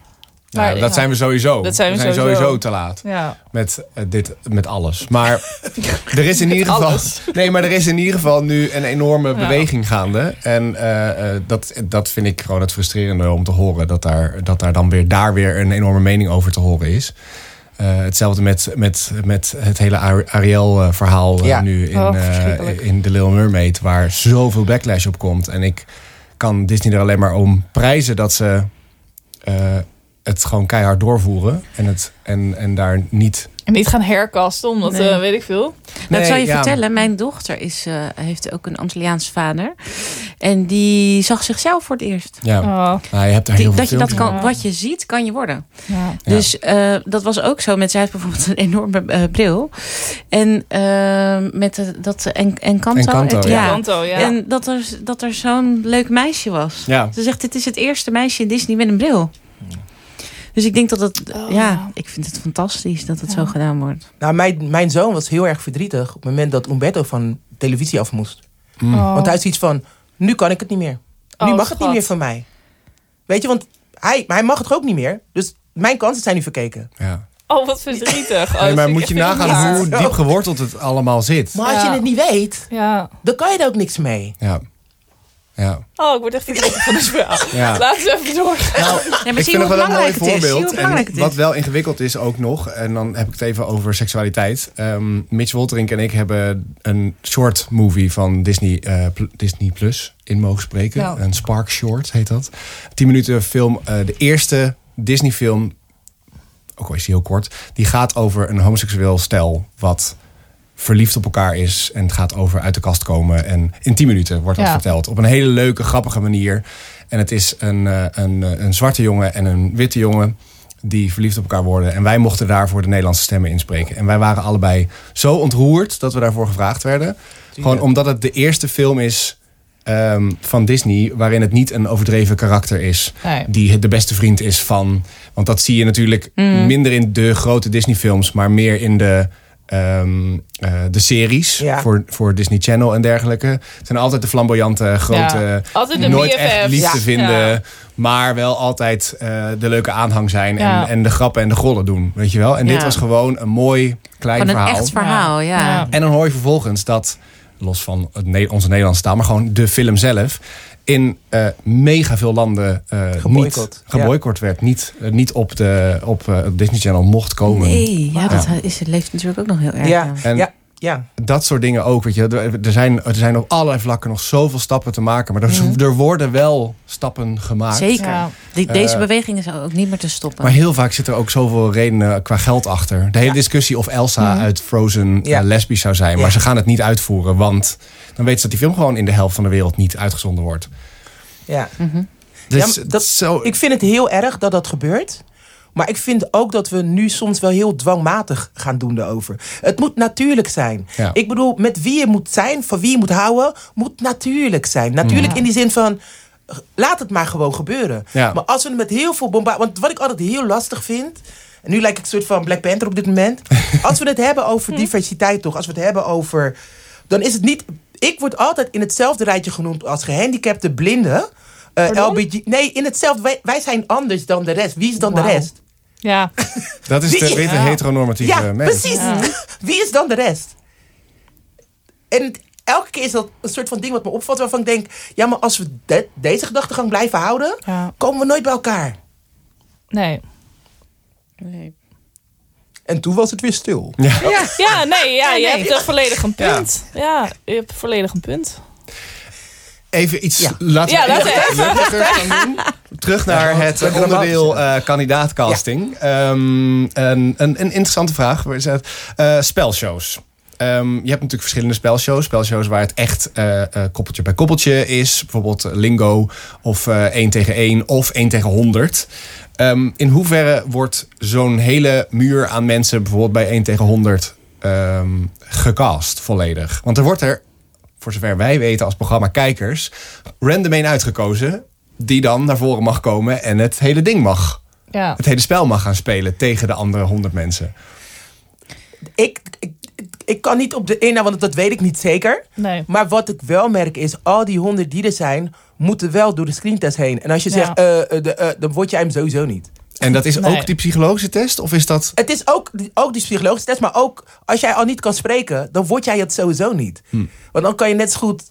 Maar, dat ja. zijn we sowieso. Dat zijn we sowieso. sowieso. te laat. Ja. Met, eh, dit, met alles. Maar er is in ieder geval. alles. Nee, maar er is in ieder geval nu een enorme Ja. beweging gaande. En eh, eh, dat, dat vind ik gewoon het frustrerende om te horen. Dat daar, dat daar dan weer daar weer een enorme mening over te horen is. Eh, hetzelfde met, met, met het hele Ar- Ariel-verhaal Ja. nu in, Oh, eh, in The Little Mermaid. Waar zoveel backlash op komt. En ik kan Disney er alleen maar om prijzen dat ze eh, het gewoon keihard doorvoeren. En, het, en, en daar niet... En niet gaan herkasten, omdat, Nee. eh, weet ik veel. Nou, Nee, ik zal je ja. vertellen, mijn dochter is, eh, heeft ook een Antilliaans vader. En die zag zichzelf voor het eerst. Ja, Oh, nou, je hebt er Die- heel veel dat je dat kan, Ja. wat je ziet, kan je worden. ja. Dus eh, dat was ook zo met zij heeft bijvoorbeeld een enorme bril. En met de, dat en, Encanto. Encanto, het- ja. Kanto, ja. En dat er, dat er zo'n leuk meisje was. Ja. Ze zegt, dit is het eerste meisje in Disney met een bril. Dus ik denk dat het, Oh, ja, ja. ik vind het fantastisch dat het Ja. zo gedaan wordt. Nou, mijn, mijn zoon was heel erg verdrietig op het moment dat Umberto van televisie af moest. Mm. Oh. Want hij is iets van, nu kan ik het niet meer. Nu Oh, mag het niet meer van mij. Weet je, want hij, hij mag het ook niet meer. Dus mijn kansen zijn nu verkeken. Ja. Oh, wat verdrietig. Oh, Nee, dat maar moet je nagaan hoe diep geworteld het allemaal zit. Maar als Ja. je het niet weet, Ja. dan kan je er ook niks mee. Ja. Ja. Oh, ik word echt verdrietig van dit verhaal. Ja. Laten we even doorgaan. Ja, maar Ik zie vind het wel een mooi voorbeeld. En wat wel ingewikkeld is ook nog, en dan heb ik het even over seksualiteit. Ehm, Mitch Wolterink en ik hebben een short movie van Disney, eh, Disney Plus in mogen spreken. Ja. Een Spark Short heet dat. 10 minuten film. eh, de eerste Disney film, ook al is die heel kort, die gaat over een homoseksueel stel wat verliefd op elkaar is. En het gaat over uit de kast komen. En in 10 minuten wordt dat Ja. verteld. Op een hele leuke, grappige manier. En het is een, eh, een, eh, een zwarte jongen en een witte jongen die verliefd op elkaar worden. En wij mochten daarvoor de Nederlandse stemmen inspreken. En wij waren allebei zo ontroerd dat we daarvoor gevraagd werden. Gewoon omdat het de eerste film is ehm, van Disney... waarin het niet een overdreven karakter is Nee. die de beste vriend is van. Want dat zie je natuurlijk Mm. minder in de grote Disney-films, maar meer in de, ehm, eh, de series Ja. voor, voor Disney Channel en dergelijke. Het zijn altijd de flamboyante, grote, Ja. Altijd de nooit BFF's. echt liefde Ja. vinden, Ja. maar wel altijd eh, de leuke aanhang zijn en, Ja. en de grappen en de gollen doen, weet je wel. En dit was gewoon een mooi klein Van een verhaal. echt verhaal, ja. Ja. En dan hoor je vervolgens dat, los van het onze Nederlandse taal, maar gewoon de film zelf, in eh, mega veel landen eh Geboycott, niet geboycott werd. Niet, eh, niet op, de, op eh, Disney Channel mocht komen. Nee, ja, dat Ja. is, het leeft natuurlijk ook nog heel erg. Ja, ja. En- ja, ja. Dat soort dingen ook. Weet je. Er, zijn, er zijn op allerlei vlakken nog zoveel stappen te maken. Maar er, Mhm. er worden wel stappen gemaakt. Zeker. Ja. Die- deze Eh, beweging is ook niet meer te stoppen. Maar heel vaak zit er ook zoveel redenen qua geld achter. De hele Ja. discussie of Elsa Mhm. uit Frozen Ja. eh, lesbisch zou zijn. Maar Ja. ze gaan het niet uitvoeren. Want dan weten ze dat die film gewoon in de helft van de wereld niet uitgezonden wordt. ja. Mhm. Dus Ja, maar dat- zo, Ik vind het heel erg dat dat gebeurt. Maar ik vind ook dat we nu soms wel heel dwangmatig gaan doen daarover. Het moet natuurlijk zijn. Ja. Ik bedoel, met wie je moet zijn, van wie je moet houden, moet natuurlijk zijn. Natuurlijk Ja. in die zin van, laat het maar gewoon gebeuren. Ja. Maar als we het met heel veel bomba... Want wat ik altijd heel lastig vind... En nu lijk ik een soort van Black Panther op dit moment. Als we het hebben over diversiteit toch, als we het hebben over... Dan is het niet... Ik word altijd in hetzelfde rijtje genoemd als gehandicapte blinden. eh, Pardon? LBG. Nee, in hetzelfde. Wij, wij zijn anders dan de rest. Wie is dan de rest? Ja. dat is de Wie- witte Ja. heteronormatieve Ja, mens. precies. Ja. Wie is dan de rest? En het- elke keer is dat een soort van ding wat me opvalt waarvan ik denk... Ja, maar als we de- deze gedachtegang blijven houden, ja. komen we nooit bij elkaar. Nee. Nee. En toen was het weer stil. Ja, nee, ja, je nee. hebt toch volledig een punt. Ja. je hebt volledig een punt. Even iets, Ja. laten Ja, we even gaan doen. Terug naar Ja, het onderdeel eh kandidaatcasting. Ehm, een, een, een interessante vraag. Waar is het? Eh, spelshows. Ehm, je hebt natuurlijk verschillende spelshows. Spelshows waar het echt eh, eh, koppeltje bij koppeltje is. Bijvoorbeeld Lingo of eh 1 tegen 1 of 1 tegen 100. Ehm, in hoeverre wordt zo'n hele muur aan mensen bijvoorbeeld bij 1 tegen 100 ehm, gecast volledig? Want er wordt er, voor zover wij weten als programma kijkers, random een uitgekozen die dan naar voren mag komen en het hele ding mag. Ja. Het hele spel mag gaan spelen tegen de andere 100 mensen. Ik, ik, ik kan niet op de ene, want dat weet ik niet zeker. Nee. Maar wat ik wel merk is, al die honderd die er zijn, moeten wel door de screentest heen. En als je Ja. zegt, de, eh, dan word jij hem sowieso niet. En dat is Nee. ook die psychologische test? Of is dat... Het is ook, die- ook die psychologische test, maar ook als jij al niet kan spreken, dan word jij het sowieso niet. Hm. Want dan kan je net zo goed.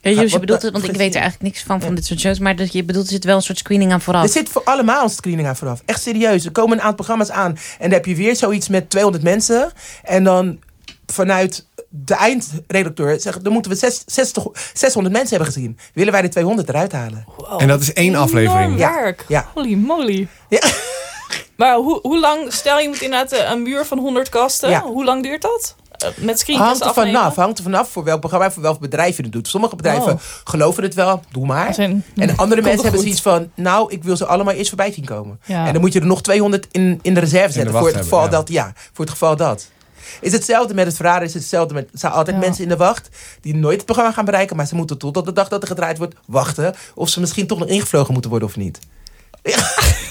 Ja, Joost, je bedoelt het, want ik weet er eigenlijk niks van, van dit soort shows. Maar dat je bedoelt, er zit wel een soort screening aan vooraf. Er zit voor allemaal een screening aan vooraf. Echt serieus. Er komen een aantal programma's aan. En dan heb je weer zoiets met 200 mensen. En dan vanuit de eindredacteur zegt, dan moeten we zes- 60, 600 mensen hebben gezien. Willen wij de 200 eruit halen? Wow. En dat is één aflevering. Ja. werk. Ja. Holy moly. Ja. Maar hoe, hoe lang, stel je moet inderdaad eh, een muur van 100 kasten. Ja. Hoe lang duurt dat? Eh, Met Hangt er vanaf, hangt er vanaf voor welk programma, voor welk bedrijf je het doet. Sommige bedrijven Oh. geloven het wel, doe maar. Zijn- En andere mensen hebben zoiets van, nou, ik wil ze allemaal eerst voorbij zien komen. Ja. En dan moet je er nog 200 in, in de reserve zetten voor het geval hebben, dat, ja, voor het geval dat. Is hetzelfde met het verraden, is hetzelfde met, er zijn altijd Ja. mensen in de wacht die nooit het programma gaan bereiken, maar ze moeten tot de dag dat er gedraaid wordt wachten of ze misschien toch nog ingevlogen moeten worden of niet.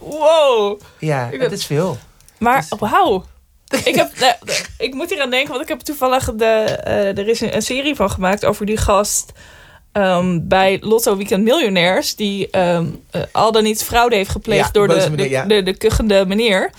Wow. Ja, ben- is veel. Maar wauw. Ik, heb, ik moet hier aan denken, want ik heb toevallig de, eh, er is een, een serie van gemaakt over die gast ehm, bij Lotto Weekend Miljonairs. Die ehm, eh, al dan niet fraude heeft gepleegd Ja, door de, meneer, de, ja. de, de kuchende meneer.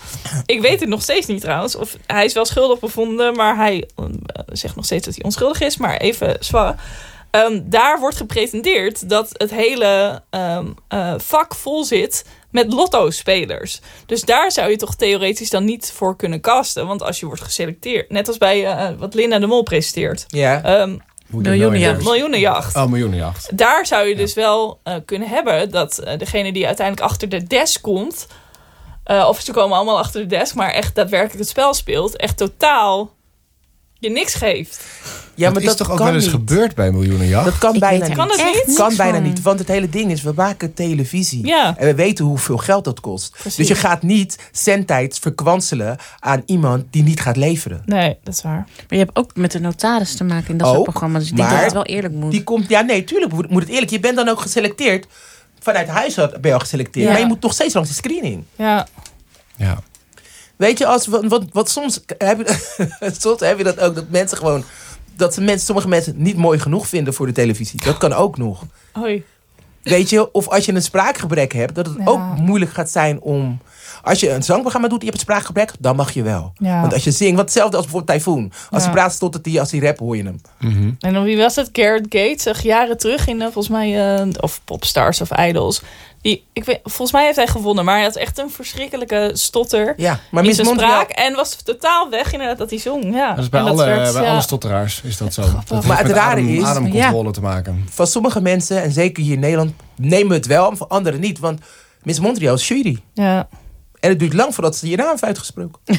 Ik weet het nog steeds niet trouwens. Of hij is wel schuldig bevonden, maar hij eh, zegt nog steeds dat hij onschuldig is. Maar even zwaar. Ehm, daar wordt gepretendeerd dat het hele ehm, eh, vak vol zit met lotto-spelers. Dus daar zou je toch theoretisch dan niet voor kunnen casten. Want als je wordt geselecteerd, net als bij wat Linda de Mol presenteert, Ja. Miljoenenjacht. miljoenenjacht. Oh, miljoenenjacht. Daar zou je dus wel eh, kunnen hebben dat eh, degene die uiteindelijk achter de desk komt, eh, of ze komen allemaal achter de desk, maar echt daadwerkelijk het spel speelt, echt totaal je niks geeft. ja, dat maar is dat toch ook wel eens niet. gebeurd bij miljoenenjacht? Dat kan Ik bijna niet. Kan het echt niet? kan bijna van. niet, want het hele ding is, we maken televisie. Ja. En we weten hoeveel geld dat kost. Precies. Dus je gaat niet zendtijd verkwanselen aan iemand die niet gaat leveren. Nee, dat is waar. Maar je hebt ook met de notaris te maken in dat Ook, soort programma's. Dus ik denk maar dat het wel eerlijk moet. Die komt, ja nee, tuurlijk moet moet het eerlijk. Je bent dan ook geselecteerd. Vanuit huis ben je al geselecteerd. Ja. Maar je moet nog steeds langs de screening. Ja. Ja. Weet je, als, wat, wat, wat soms, heb je, soms heb je dat ook, dat mensen gewoon... Dat ze mensen, sommige mensen het niet mooi genoeg vinden voor de televisie. Dat kan ook nog. Hoi. Weet je, of als je een spraakgebrek hebt, dat het Ja. ook moeilijk gaat zijn om. Als je een zangprogramma doet, je hebt spraakgebrek, dan mag je wel. Ja. Want als je zingt, wat hetzelfde als bijvoorbeeld Typhoon. Als Ja. hij praat, stottert hij, als hij rap, hoor je hem. En dan wie was het? Garrett Gates, zeg jaren terug in, eh, volgens mij, eh, of Popstars of Idols. Die, ik weet, volgens mij heeft hij gewonnen, maar hij had echt een verschrikkelijke stotter Ja, maar in Miss zijn Montreal. spraak. En was totaal weg inderdaad dat hij zong. Ja. Dat is bij, En alle, werd, bij ja. alle stotteraars is dat zo. Dat heeft Maar het met rare adem- is- ademcontrole te maken. Van sommige mensen, en zeker hier in Nederland, nemen het wel, maar van anderen niet. Want Miss Montreal is jury. Ja. En het duurt lang voordat ze je naam heeft uitgesproken.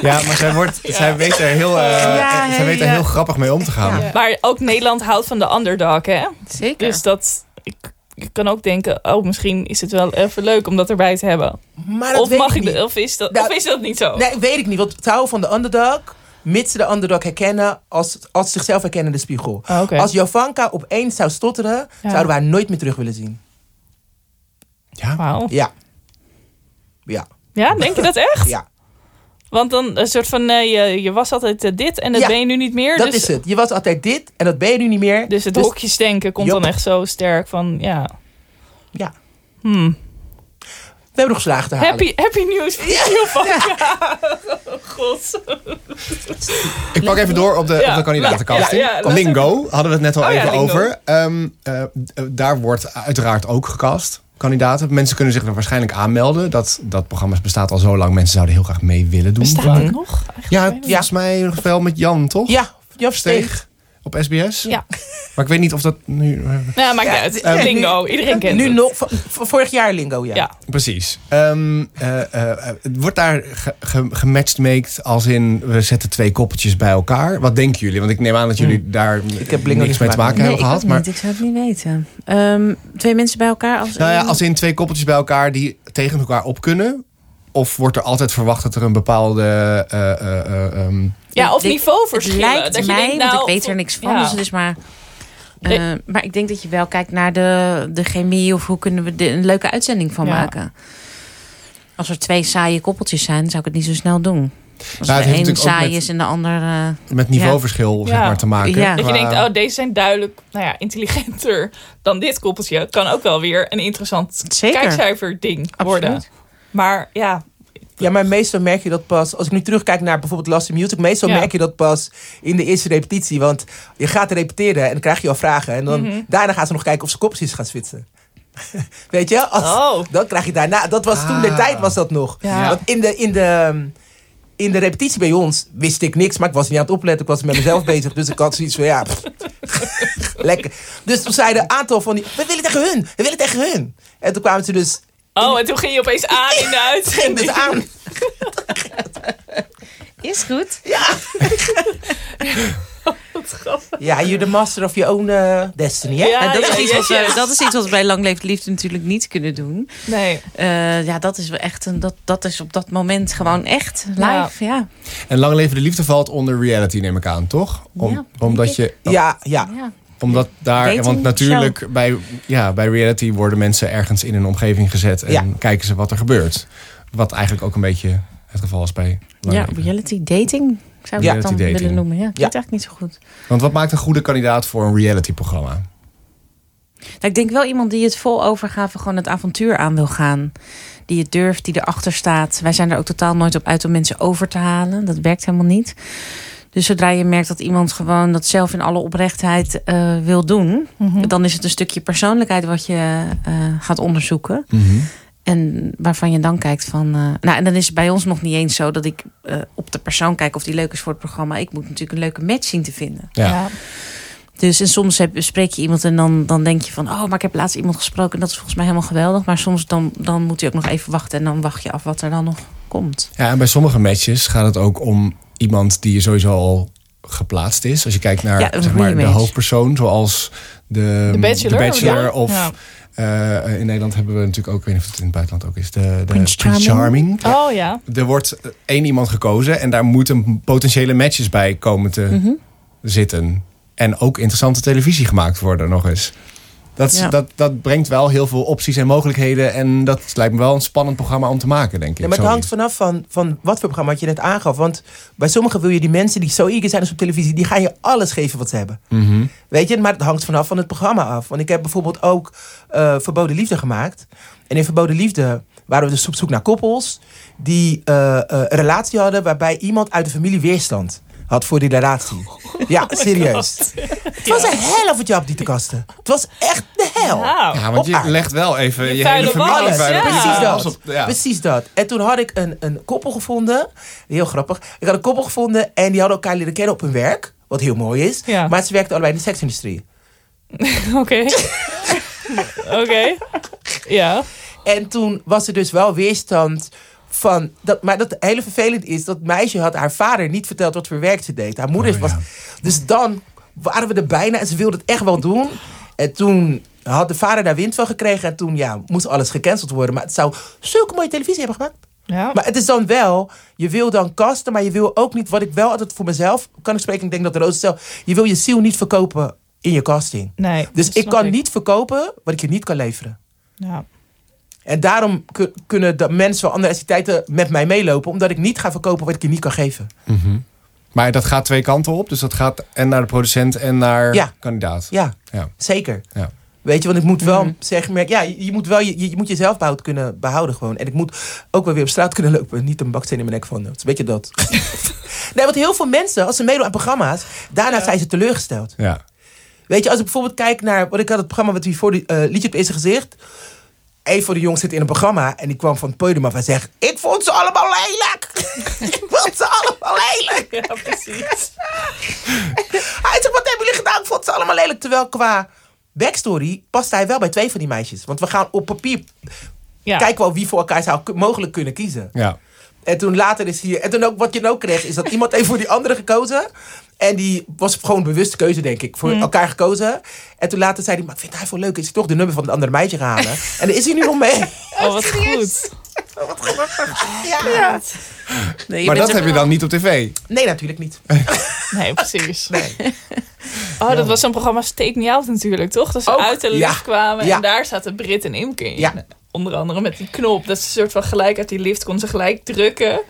Ja, maar zij, wordt, zij weet er, heel, eh, Ja, zij weet er ja. heel grappig mee om te gaan. Ja. Maar ook Nederland houdt van de underdog, hè? Zeker. Dus dat... Ik, ik kan ook denken, oh, misschien is het wel even leuk om dat erbij te hebben. Maar dat Of, weet mag ik ik, of, is dat, Nou, of is dat niet zo? Nee, weet ik niet. Want het houden van de underdog, mits ze de underdog herkennen als, als zichzelf herkennen in de spiegel. Oh, oké. Als Jovanka opeens zou stotteren, Ja. zouden we haar nooit meer terug willen zien. Ja? Ja. Ja. Ja, denk je dat echt? Ja. Want dan een soort van, eh, je, je was altijd eh, dit en dat Ja, ben je nu niet meer. Dat dus, is het. Je was altijd dit en dat ben je nu niet meer. Dus het hokjesdenken komt Jop. dan echt zo sterk van, ja. Ja. Hmm. We hebben nog slagen te halen. Happy, happy news voor Jovanka. God. Ik pak even door op de, Ja, op de ja, ja, Lingo hadden we het net al Oh ja, even over. Ehm, eh, eh, daar wordt uiteraard ook gecast. Kandidaten. Mensen kunnen zich er waarschijnlijk aanmelden. Dat, dat programma bestaat al zo lang. Mensen zouden heel graag mee willen doen. Bestaat het nog? Ja, volgens mij nog wel met Jan, toch? Ja, Jan Steeg. Op SBS. Ja. Maar ik weet niet of dat nu... eh, Ja, maakt Ja, niet uit. Lingo, iedereen kent Nu het. nog, vorig jaar Lingo, ja. Ja. Precies. Ehm, eh, eh, eh, wordt daar ge, ge, gematchmaked als in we zetten twee koppeltjes bij elkaar? Wat denken jullie? Want ik neem aan dat jullie daar Hmm. Ik heb Lingo niks mee te maken nee, hebben gehad. Maar niet. Ik zou het niet weten. Ehm, twee mensen bij elkaar als... nou ja, als in twee koppeltjes bij elkaar die tegen elkaar op kunnen. Of wordt er altijd verwacht dat er een bepaalde. eh, eh, eh, ehm, Ja, of niveauverschillen. Het lijkt dat je mij, denkt, nou, want ik weet er niks van, ja. dus het is maar... Nee. eh, maar ik denk dat je wel kijkt naar de, de chemie of hoe kunnen we er een leuke uitzending van Ja. maken. Als er twee saaie koppeltjes zijn, zou ik het niet zo snel doen. Als Nou, er ook saai met- is en de ander... eh, met niveauverschil zeg Ja. maar, te maken. Ja. Dat je denkt, oh, deze zijn duidelijk nou ja, intelligenter dan dit koppeltje. Het kan ook wel weer een interessant Zeker. kijkcijfer ding worden. Absoluut. Maar ja, Ja, maar meestal merk je dat pas... Als ik nu terugkijk naar bijvoorbeeld Last Music... meestal Ja. merk je dat pas in de eerste repetitie. Want je gaat repeteren en dan krijg je al vragen. En dan, Mhm. daarna gaan ze nog kijken of ze kopjes gaan switchen. Weet je? Als, Oh. Dan krijg je daarna... Dat was toen de Ah. tijd was dat nog. Ja. Want in de... In de in de repetitie bij ons wist ik niks, maar ik was niet aan het opletten. Ik was met mezelf bezig, dus ik had zoiets van ja, pff, lekker. Dus toen zeiden een aantal van die, we willen tegen hun, we willen tegen hun. En toen kwamen ze dus, Oh, en toen ging je opeens aan in de ging uitzending. dus aan. Is goed. Ja, you're the master of your own eh, destiny, hè? Ja, En dat, is ja, iets ja, wat we, ja. dat is iets wat we bij Lang Leeft Liefde natuurlijk niet kunnen doen. Nee. Eh, ja, dat is wel echt een, dat, dat is op dat moment gewoon echt live. Ja. En Lang Leven de Liefde valt onder reality, neem ik aan, toch? Om, Ja, omdat, je, Ja, ja. Ja. Omdat daar, want natuurlijk bij, ja, bij reality worden mensen ergens in een omgeving gezet en Ja. kijken ze wat er gebeurt. Wat eigenlijk ook een beetje het geval is bij ja, reality dating zou ik het dan Reality willen noemen. Ja, ik weet eigenlijk niet zo goed. Want wat maakt een goede kandidaat voor een reality-programma? Nou, ik denk wel iemand die het vol overgave gewoon het avontuur aan wil gaan. Die het durft, die erachter staat. Wij zijn er ook totaal nooit op uit om mensen over te halen. Dat werkt helemaal niet. Dus zodra je merkt dat iemand gewoon dat zelf in alle oprechtheid eh, wil doen, dan is het een stukje persoonlijkheid wat je eh, gaat onderzoeken. En waarvan je dan kijkt van. eh, nou, en dan is het bij ons nog niet eens zo dat ik eh, op de persoon kijk of die leuk is voor het programma. Ik moet natuurlijk een leuke match zien te vinden. Ja. Dus en soms heb, spreek je iemand en dan, dan denk je van... oh, maar ik heb laatst iemand gesproken en dat is volgens mij helemaal geweldig. Maar soms dan, dan moet je ook nog even wachten... en dan wacht je af wat er dan nog komt. Ja, en bij sommige matches gaat het ook om iemand die sowieso al geplaatst is. Als je kijkt naar Ja, zeg maar, de hoofdpersoon, zoals de, De Bachelor, Bachelor ja. of Ja. eh, in Nederland hebben we natuurlijk ook, ik weet niet of het in het buitenland ook is, de, de Prince Prince Charming. Charming. Oh ja. Er wordt één iemand gekozen en daar moeten potentiële matches bij komen te Mhm. zitten. En ook interessante televisie gemaakt worden nog eens. Dat, is- Ja. dat, dat brengt wel heel veel opties en mogelijkheden. En dat lijkt me wel een spannend programma om te maken, denk ik. Ja, maar het hangt vanaf van, van wat voor programma je net aangaf. Want bij sommigen wil je die mensen die zo eager zijn als op televisie... die gaan je alles geven wat ze hebben. Mhm. Weet je, maar het hangt vanaf van het programma af. Want ik heb bijvoorbeeld ook eh, Verboden Liefde gemaakt. En in Verboden Liefde waren we dus op zoek naar koppels... die eh, eh, een relatie hadden waarbij iemand uit de familie weerstand had voor die relatie. ja, serieus. Het was een hel of het je op die te kasten. Het was echt de hel. Ja, want je legt wel even je, Je hele familie was. Precies dat. Ja. Precies dat. En toen had ik een, een koppel gevonden. Heel grappig. Ik had een koppel gevonden en die hadden elkaar leren kennen op hun werk. Wat heel mooi is. Ja. Maar ze werkten allebei in de seksindustrie. Oké. Oké. Ja. En toen was er dus wel weerstand van... Dat, maar dat hele vervelend is, dat meisje had haar vader niet verteld wat voor werk ze deed. Haar moeder Oh, was... ja. Dus dan waren we er bijna en ze wilde het echt wel doen. En toen had de vader daar wind van gekregen. En toen ja, moest alles gecanceld worden. Maar het zou zulke mooie televisie hebben gemaakt. Ja. Maar het is dan wel, je wil dan kasten, maar je wil ook niet, wat ik wel altijd voor mezelf kan ik spreken, ik denk dat de Roos zelf, je wil je ziel niet verkopen in je casting. Nee. Dus ik kan niet verkopen wat ik je niet kan leveren. Ja. En daarom ku- kunnen de mensen van andere entiteiten met mij meelopen, omdat ik niet ga verkopen wat ik je niet kan geven. Maar dat gaat twee kanten op. Dus dat gaat en naar de producent en naar Ja. kandidaat. Ja, Ja. zeker. Ja. Weet je, want ik moet wel zeggen, maar ja, je je moet wel je, je moet jezelf behoud kunnen behouden gewoon. En ik moet ook wel weer op straat kunnen lopen, niet een baksteen in mijn nek van. Weet je dat? nee, want heel veel mensen, als ze meedoen aan programma's, daarna zijn ze teleurgesteld. Ja. Weet je, als ik bijvoorbeeld kijk naar wat ik had het programma wat we voor de eh, liedje op het eerste gezicht. Een van de jongens zit in een programma en die kwam van het podium af en zegt: Ik vond ze allemaal lelijk. ik vond ze allemaal lelijk. Ja, precies. Hij zegt: Wat hebben jullie gedaan? Ik vond ze allemaal lelijk. Terwijl qua backstory past hij wel bij twee van die meisjes. Want we gaan op papier Ja. kijken wel wie voor elkaar zou mogelijk kunnen kiezen. ja. En toen later is hier. En toen ook wat je dan ook kreeg, is dat iemand heeft voor die andere gekozen. En die was gewoon een bewuste keuze, denk ik, voor elkaar gekozen. En toen later zei hij, maar ik vind hij veel leuk. Is hij toch de nummer van het andere meisje gaan halen? en daar is hij nu nog mee. Oh, wat goed. Ja. Nee, je Maar bent dat er heb je dan niet op tv. Nee, natuurlijk niet. Nee, precies. Nee. Oh, dat was zo'n programma Steek Me Out natuurlijk, toch? Dat ze Ook, uit de ja. lift kwamen Ja. en daar zaten Brit en Imke in. Ja. Onder andere met die knop. Dat ze een soort van gelijk uit die lift kon ze gelijk drukken.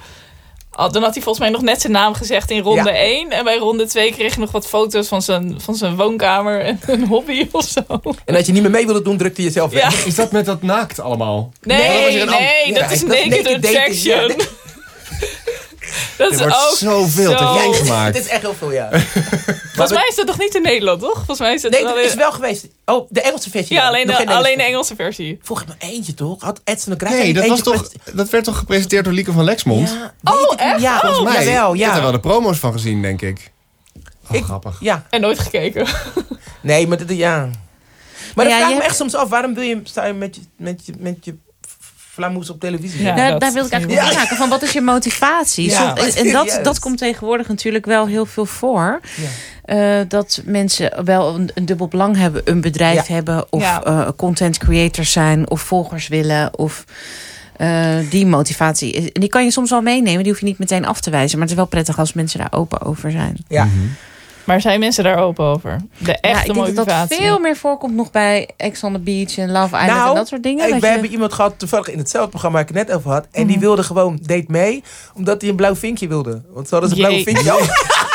Oh, dan had hij volgens mij nog net zijn naam gezegd in ronde Ja. 1. En bij ronde 2 kreeg je nog wat foto's van zijn, van zijn woonkamer en een hobby of zo. En als je niet meer mee wilde doen, drukte je jezelf Ja. weg. Is dat met dat naakt allemaal? Nee, nee, ander- dat is naked naked attraction. ja. Dat is wordt ook zoveel zo- te gek Het gemaakt. is echt heel veel, ja. Volgens mij is dat toch niet in Nederland, toch? Volgens mij is het Nee, dat is wel geweest. Oh, de Engelse versie. Ja, alleen de, alleen de Engelse versie. Volgens mij eentje, toch? Had Edson de Graaf Nee, niet dat, was toch, dat werd toch gepresenteerd door Lieke van Lexmond? Ja, Oh, ik echt? Ja, Volgens volgens mij. wel, Ik heb ja. er wel de promo's van gezien, denk ik. Oh, Ik- grappig. Ja, En nooit gekeken. nee, maar dat, ja. Maar Ja, dan vraag ik me hebt- echt soms af, waarom wil je, sta je met je, met je, met je flamoes op televisie? Ja. Nou, dat daar wil ik eigenlijk Ja. op maken. Van wat is je motivatie? Ja, en dat, dat komt tegenwoordig natuurlijk wel heel veel voor. Ja. Eh, dat mensen wel een, een dubbel belang hebben. Een bedrijf Ja. hebben. Of Ja. eh, content creators zijn. Of volgers willen. Of eh, die motivatie. is- En die kan je soms wel meenemen. Die hoef je niet meteen af te wijzen. Maar het is wel prettig als mensen daar open over zijn. Ja. Maar zijn mensen daar open over? De ja, echte ik denk dat dat motivatie. veel meer voorkomt nog bij Ex on the Beach en Love Island Nou, en dat soort dingen. Ik, dat we je- hebben iemand gehad, toevallig in hetzelfde programma waar ik het net over had. En Mhm. die wilde gewoon, deed mee, omdat hij een blauw vinkje wilde. Want ze hadden een blauw vinkje op.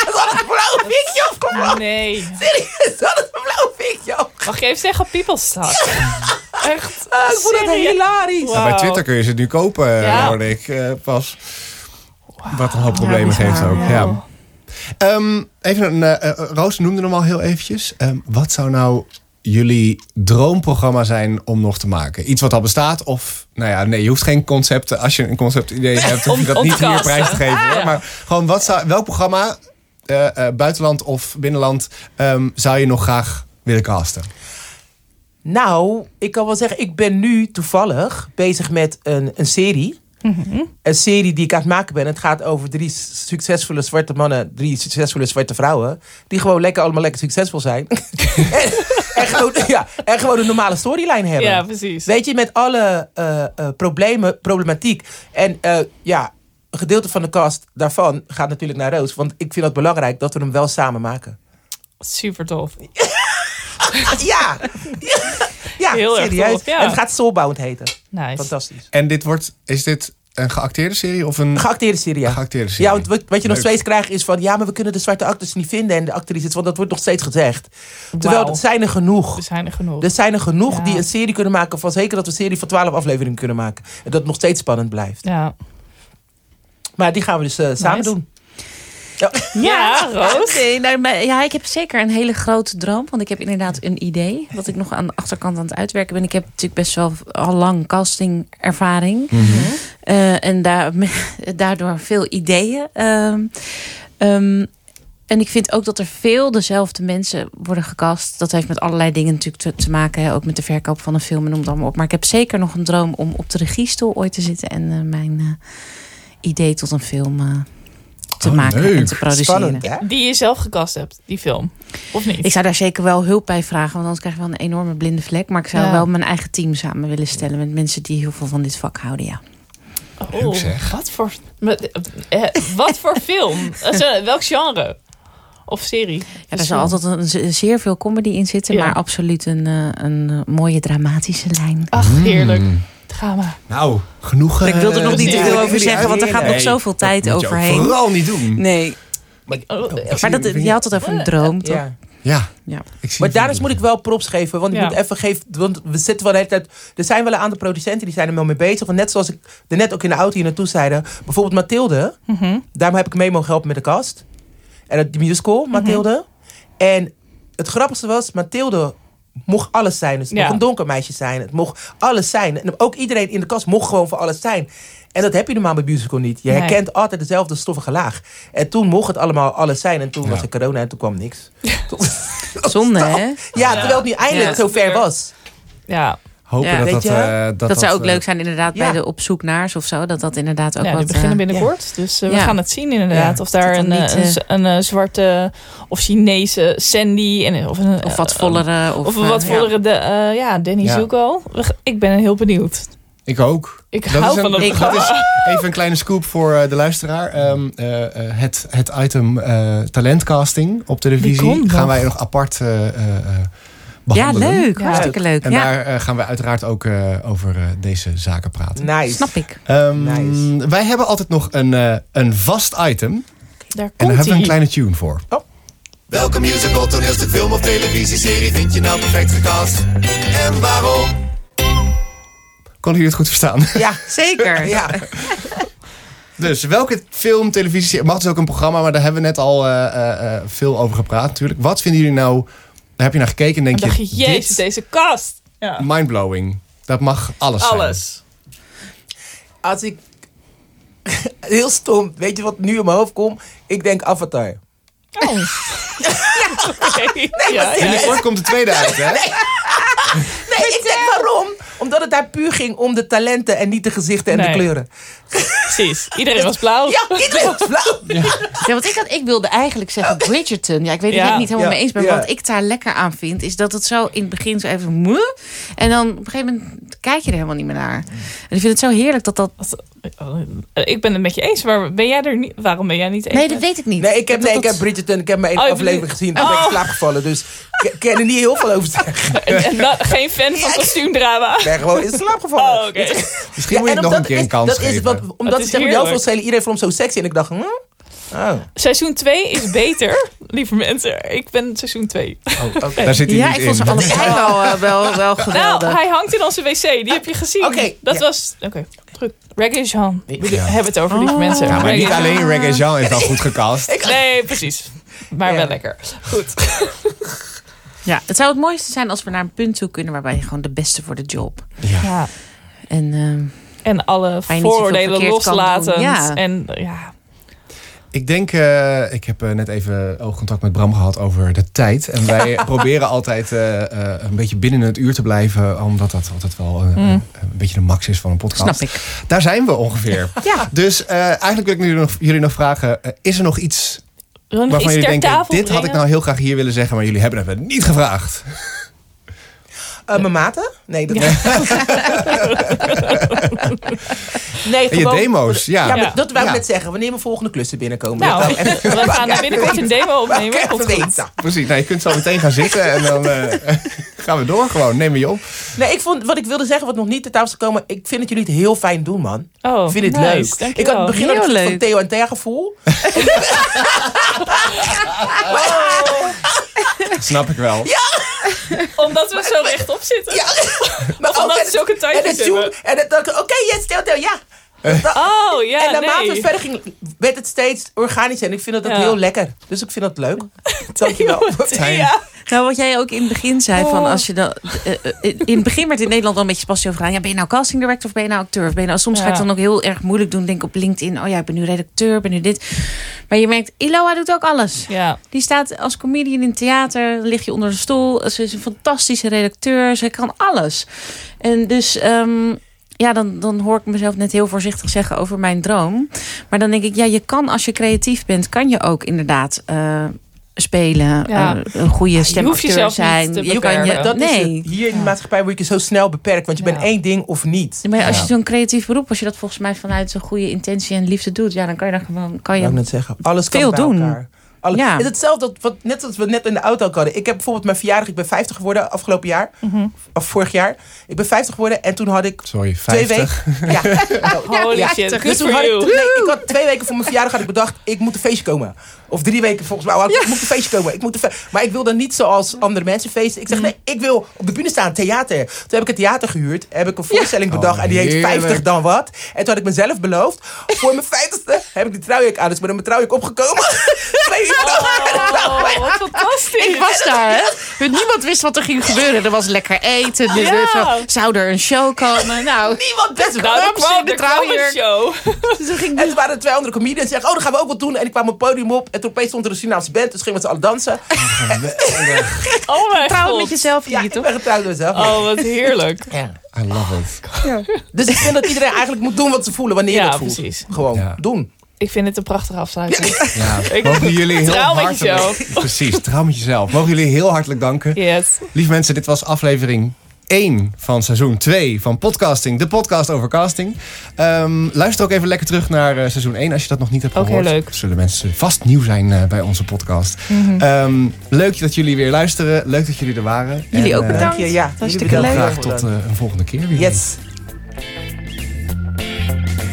Ze hadden een blauw vinkje opgemaakt. Nee. Serieus, ze hadden een blauw vinkje op. Mag je even zeggen Peoplestar? Echt? Ah, ik vond het Serieus? hilarisch. Wow. Ja, bij Twitter kun je ze nu kopen, Ja. hoorde ik eh, pas. Wat een hoop problemen geeft ook. ja. Ehm, even een, eh, eh, Roos noemde hem al heel eventjes. Ehm, wat zou nou jullie droomprogramma zijn om nog te maken? Iets wat al bestaat of... Nou ja, nee, je hoeft geen concept... Als je een conceptidee hebt, hoef je Om- dat niet hier prijs te geven. Ja. Maar gewoon, wat zou, welk programma, eh, buitenland of binnenland... ehm, zou je nog graag willen casten? Nou, ik kan wel zeggen, ik ben nu toevallig bezig met een, een serie. Een serie die ik aan het maken ben. Het gaat over drie succesvolle zwarte mannen, drie succesvolle zwarte vrouwen. Die gewoon lekker allemaal lekker succesvol zijn. en, en, gewoon, ja, en gewoon een normale storyline hebben. Ja, precies. Weet je, met alle eh, eh, problemen, problematiek. En eh, ja, een gedeelte van de cast daarvan gaat natuurlijk naar Roos. Want ik vind het belangrijk dat we hem wel samen maken. Super tof. ja, ja, ja Heel erg serieus. tof, ja. En het gaat Soulbound heten. Nice. Fantastisch. En dit wordt... Is dit een geacteerde serie of een... Geacteerde serie, ja. geacteerde serie? Ja, want wat, wat je nog steeds krijgt is van... ja, maar we kunnen de zwarte acteurs niet vinden en de actrices... want dat wordt nog steeds gezegd. Terwijl, dat zijn er genoeg. Er zijn er genoeg. Er zijn er genoeg Ja. die een serie kunnen maken... van zeker dat we een serie van 12 afleveringen kunnen maken. En dat het nog steeds spannend blijft. Ja. Maar die gaan we dus eh, samen Nice. doen. Ja. Ja, Roos. Nou, maar ja, ik heb zeker een hele grote droom. Want ik heb inderdaad een idee. Wat ik nog aan de achterkant aan het uitwerken ben. Ik heb natuurlijk best wel al lang castingervaring. Eh, en daar, daardoor veel ideeën. Ehm, ehm, en ik vind ook dat er veel dezelfde mensen worden gecast. Dat heeft met allerlei dingen natuurlijk te, te maken. Hè? Ook met de verkoop van een film en noem het allemaal op. Maar ik heb zeker nog een droom om op de regiestoel ooit te zitten. En eh, mijn eh, idee tot een film te Oh, maken leuk. en te produceren. Spannend, hè? Die je zelf gecast hebt, die film. Of niet? Ik zou daar zeker wel hulp bij vragen, want anders krijg je wel een enorme blinde vlek. Maar ik zou Ja. wel mijn eigen team samen willen stellen met mensen die heel veel van dit vak houden. Ja. Oh, Leuk zeg. Wat voor, eh, wat voor film? Eh, welk genre? Of serie? Ja, er zal altijd een, ze- zeer veel comedy in zitten, Ja. maar absoluut een, eh, een mooie dramatische lijn. Ach, heerlijk. Mm. Nou, genoeg... ik wil er nog eh, niet te veel over zeggen, want er gaat nog zoveel tijd dat moet je ook overheen. vooral niet doen. Nee, Oh, maar dat, je had het over een droom, toch? Ja. Ja. Ja. Ik zie Maar niet moet ik wel props geven. Want ik Ja. moet even geven. Want we zitten wel de hele tijd. Er zijn wel een aantal producenten die zijn er wel mee bezig. Want net zoals ik er net ook in de auto hier naartoe zeiden. Bijvoorbeeld Mathilde. Mhm. Daarom heb ik mee mogen helpen met de cast. En het die musical, Mathilde. En het grappigste was, Mathilde mocht alles zijn. Dus het Ja. mocht een donker meisje zijn. Het mocht alles zijn. En ook iedereen in de kast mocht gewoon voor alles zijn. En dat heb je normaal bij musical niet. Je Nee. herkent altijd dezelfde stoffige laag. En toen mocht het allemaal alles zijn. En toen Ja. was er corona en toen kwam niks. Zonde, hè? Ja, terwijl het nu eindelijk Ja. zo ver was. Ja, Hopen Ja. dat, eh, dat, Dat, zou ook eh, leuk zijn inderdaad ja. bij de op zoek naars of zo. Dat dat inderdaad ook ja wat... die beginnen eh, binnenkort. Dus eh, we Ja. gaan het zien inderdaad. Ja. Of daar een, eh, niet, een, eh, een, eh, zwarte of Chinese Sandy. En, of, een, of wat eh, vollere. Of, Of een eh, wat vollere de, eh, ja, Danny Ja. Zuko. We Ik ben heel benieuwd. Ik ook. Ik Dat hou is van een- dat is even een kleine scoop voor eh, de luisteraar. Ehm, eh, eh, het, het item eh, talentcasting op televisie gaan wij nog apart eh, Ja, leuk. Ja. Hartstikke leuk. En ja, daar eh, gaan we uiteraard ook eh, over eh, deze zaken praten. Nice. snap ik. Ehm, Nice. Wij hebben altijd nog een, eh, een vast item. Daar En daar hebben we een kleine tune voor. Welke musical, toneelstuk, film of televisieserie vind je nou perfect gecast? En waarom? Konden jullie het goed verstaan? Ja, Zeker. ja. Dus welke film, televisie, mag dus ook een programma, maar daar hebben we net al eh, eh, eh, veel over gepraat natuurlijk. Wat vinden jullie nou, daar heb je naar gekeken en denk Dan dacht je, je, jezus, dit, deze kast. Ja. mindblowing. Dat mag alles zijn. Alles. Als ik... Heel stom. Weet je wat nu in mijn hoofd komt? Ik denk Avatar. Oh. ja, ja, ja. Binnenkort komt de tweede uit, hè? Nee, ik denk waarom? Omdat het daar puur ging om de talenten en niet de gezichten en Nee. de kleuren. Precies. Iedereen was blauw. Ja, iedereen was blauw. Ja, want ik, had, ik wilde eigenlijk zeggen Bridgerton. Ja, ik weet het Ja. dat ik niet helemaal Ja, mee eens ben. ja. Wat ik daar lekker aan vind, is dat het zo in het begin zo even moe. En dan op een gegeven moment kijk je er helemaal niet meer naar. En ik vind het zo heerlijk dat dat... Eh, Ik ben het met je eens, maar ben jij er niet? Waarom ben jij niet eens? Nee, dat weet ik niet. Nee, ik heb, nee, ik heb Bridgerton, ik heb maar één Oh, aflevering gezien. Toen ben ik in Oh. slaap gevallen. Dus ik kan er niet heel veel over zeggen. Geen fan van kostuumdrama. Ik ben gewoon in slaap gevallen. Oh. Misschien moet je nog een keer een kans dat geven. Is wat, omdat is ik heerlijk. veel stelen, iedereen vond hem zo sexy. En ik dacht, hm? Oh. Seizoen 2 is beter, lieve mensen. Ik ben seizoen 2. Daar zit hij Ja, niet ik vond ze in. allebei wel, eh, wel, wel Nou, geweldig. hij hangt in onze wc. Die heb je gezien. Oké, dat ja. was... Oké, terug. Reggae Jean. We Ja. hebben het over, lieve mensen. Ja, maar niet alleen Reggae Jean is wel goed gecast. Nee, precies. Maar Ja. wel lekker. Goed. Ja, het zou het mooiste zijn als we naar een punt toe kunnen... waarbij je gewoon de beste voor de job. Ja. En eh, En alle vooroordelen loslaten. Ja. En ja, Ik denk, eh, ik heb eh, net even oogcontact met Bram gehad over de tijd. En wij proberen altijd eh, eh, een beetje binnen het uur te blijven. Omdat dat altijd wel eh, Mm. een beetje de max is van een podcast. snap ik. Daar zijn we ongeveer. Ja. Dus eh, eigenlijk wil ik jullie nog, jullie nog vragen. is er nog iets waarvan jullie denken... Dit had ik nou heel graag hier willen zeggen. Maar jullie hebben het niet gevraagd. Eh, mijn maten? Nee, dat Nee, En je demo's, ja. Ja, maar dat wou ik Ja. net zeggen. Wanneer mijn volgende klussen binnenkomen. Nou, even- we gaan binnenkort een demo opnemen. Precies. Nou, je kunt zo meteen gaan zitten. En dan eh, gaan we door gewoon. Neem me je op. Nee, ik vond, wat ik wilde zeggen, wat nog niet ter tafel is gekomen. Ik vind dat jullie het heel fijn doen, man. Oh, ik vind het nice. leuk. Ik had het begin Heel van leuk. Theo en Thea gevoel. Snap ik wel. Omdat we zo rechtop zitten. Maar Of omdat en we zulke en tijdjes het zoen- hebben. En dan dacht ik, oké, yes, Theo, Theo, ja. Oh, ja, en naarmate nee. het verder ging, werd het steeds organischer. En ik vind dat ook Ja. heel lekker. Dus ik vind dat leuk. Dankjewel. Ja. Nou, wat jij ook in het begin zei, van als je dan, eh, eh, in het begin werd in Nederland wel een beetje spassie over aan. Ja, ben je nou casting director of ben je nou acteur? Of ben je nou, soms ga ik dan ook heel erg moeilijk doen. Denk op LinkedIn, oh ja, ik ben nu redacteur, ik ben nu dit. Maar je merkt, Iloa doet ook alles. Ja. Die staat als comedian in theater, lig je onder de stoel. Ze is een fantastische redacteur, ze kan alles. En dus, ehm, ja, dan, dan hoor ik mezelf net heel voorzichtig zeggen over mijn droom. Maar dan denk ik, ja, je kan als je creatief bent, kan je ook inderdaad eh, spelen, Ja. eh, een goede hoeft stemacteur zijn. niet te je kan je. Dat is nee. het. Hier in de maatschappij word je zo snel beperkt. Want je Ja. bent één ding of niet. Maar als je zo'n creatief beroep, als je dat volgens mij vanuit zo'n goede intentie en liefde doet, ja, dan kan je daar gewoon, kan je. net zeggen. Alles kan Veel bij doen. elkaar. Alle, Ja. Het is hetzelfde wat, wat, net als we net in de auto ook hadden. Ik heb bijvoorbeeld mijn verjaardag. Ik ben 50 geworden afgelopen jaar. Mhm. Of vorig jaar. Ik ben 50 geworden. En toen had ik Sorry, twee 50. weken... Ja. Holy Ja. shit, Dus toen had ik, nee, ik had twee weken voor mijn verjaardag had ik bedacht, ik moet een feestje komen. Of drie weken volgens mij, had ik, ik moet een feestje komen. Ik moet een fe- maar ik wilde niet zoals andere mensen feesten. Ik zeg, nee, ik wil op de bühne staan, theater. Toen heb ik een theater gehuurd, heb ik een voorstelling bedacht Oh, en die heet heerlijk. 50 dan wat. En toen had ik mezelf beloofd, voor mijn 50ste heb ik die trouwjurk aan. Dus ik ben met mijn trouwjurk opgekomen. Twee Oh, wat fantastisch. Ik was daar, hè? Niemand wist wat er ging gebeuren. Er was lekker eten. Er- Ja. er- zou er een show komen? Nou, Niemand er Ramses kwam, de er kwam een trouwjurk. show. dus er ging En toen waren er twee andere comedians die zeggen, oh, dan gaan we ook wat doen. En ik kwam op het podium op en toen opeens stond er een Surinaamse band. Dus gingen we met z'n allen dansen. Oh mijn trouwen god. met jezelf Ja, hier, ik toch? ben getrouwd met mezelf. Oh, wat heerlijk. Ja. I love it. Dus ik vind dat iedereen eigenlijk moet doen wat ze voelen wanneer Ja, dat voelt. precies. Gewoon Ja. doen. Ik vind het een prachtige afsluiting. Ja, Ik- mogen jullie heel Trouw met hartelijk... jezelf. Precies, trouw met jezelf. Mogen jullie heel hartelijk danken. Yes. Lieve mensen, dit was aflevering 1 van seizoen 2 van Podcasting. De podcast over casting. Ehm, luister ook even lekker terug naar eh, seizoen 1 als je dat nog niet hebt Ook gehoord. heel leuk. Zullen mensen vast nieuw zijn eh, bij onze podcast. Mhm. Ehm, leuk dat jullie weer luisteren. Leuk dat jullie er waren. Jullie En, ook eh, bedankt. Dank je, ja. Hartstikke Jullie leuk. Graag tot een volgende keer weer. Yes.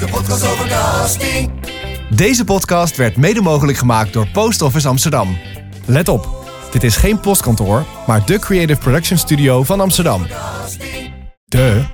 De podcast over casting. Deze podcast werd mede mogelijk gemaakt door Post Office Amsterdam. Let op, dit is geen postkantoor, maar de creative production studio van Amsterdam. De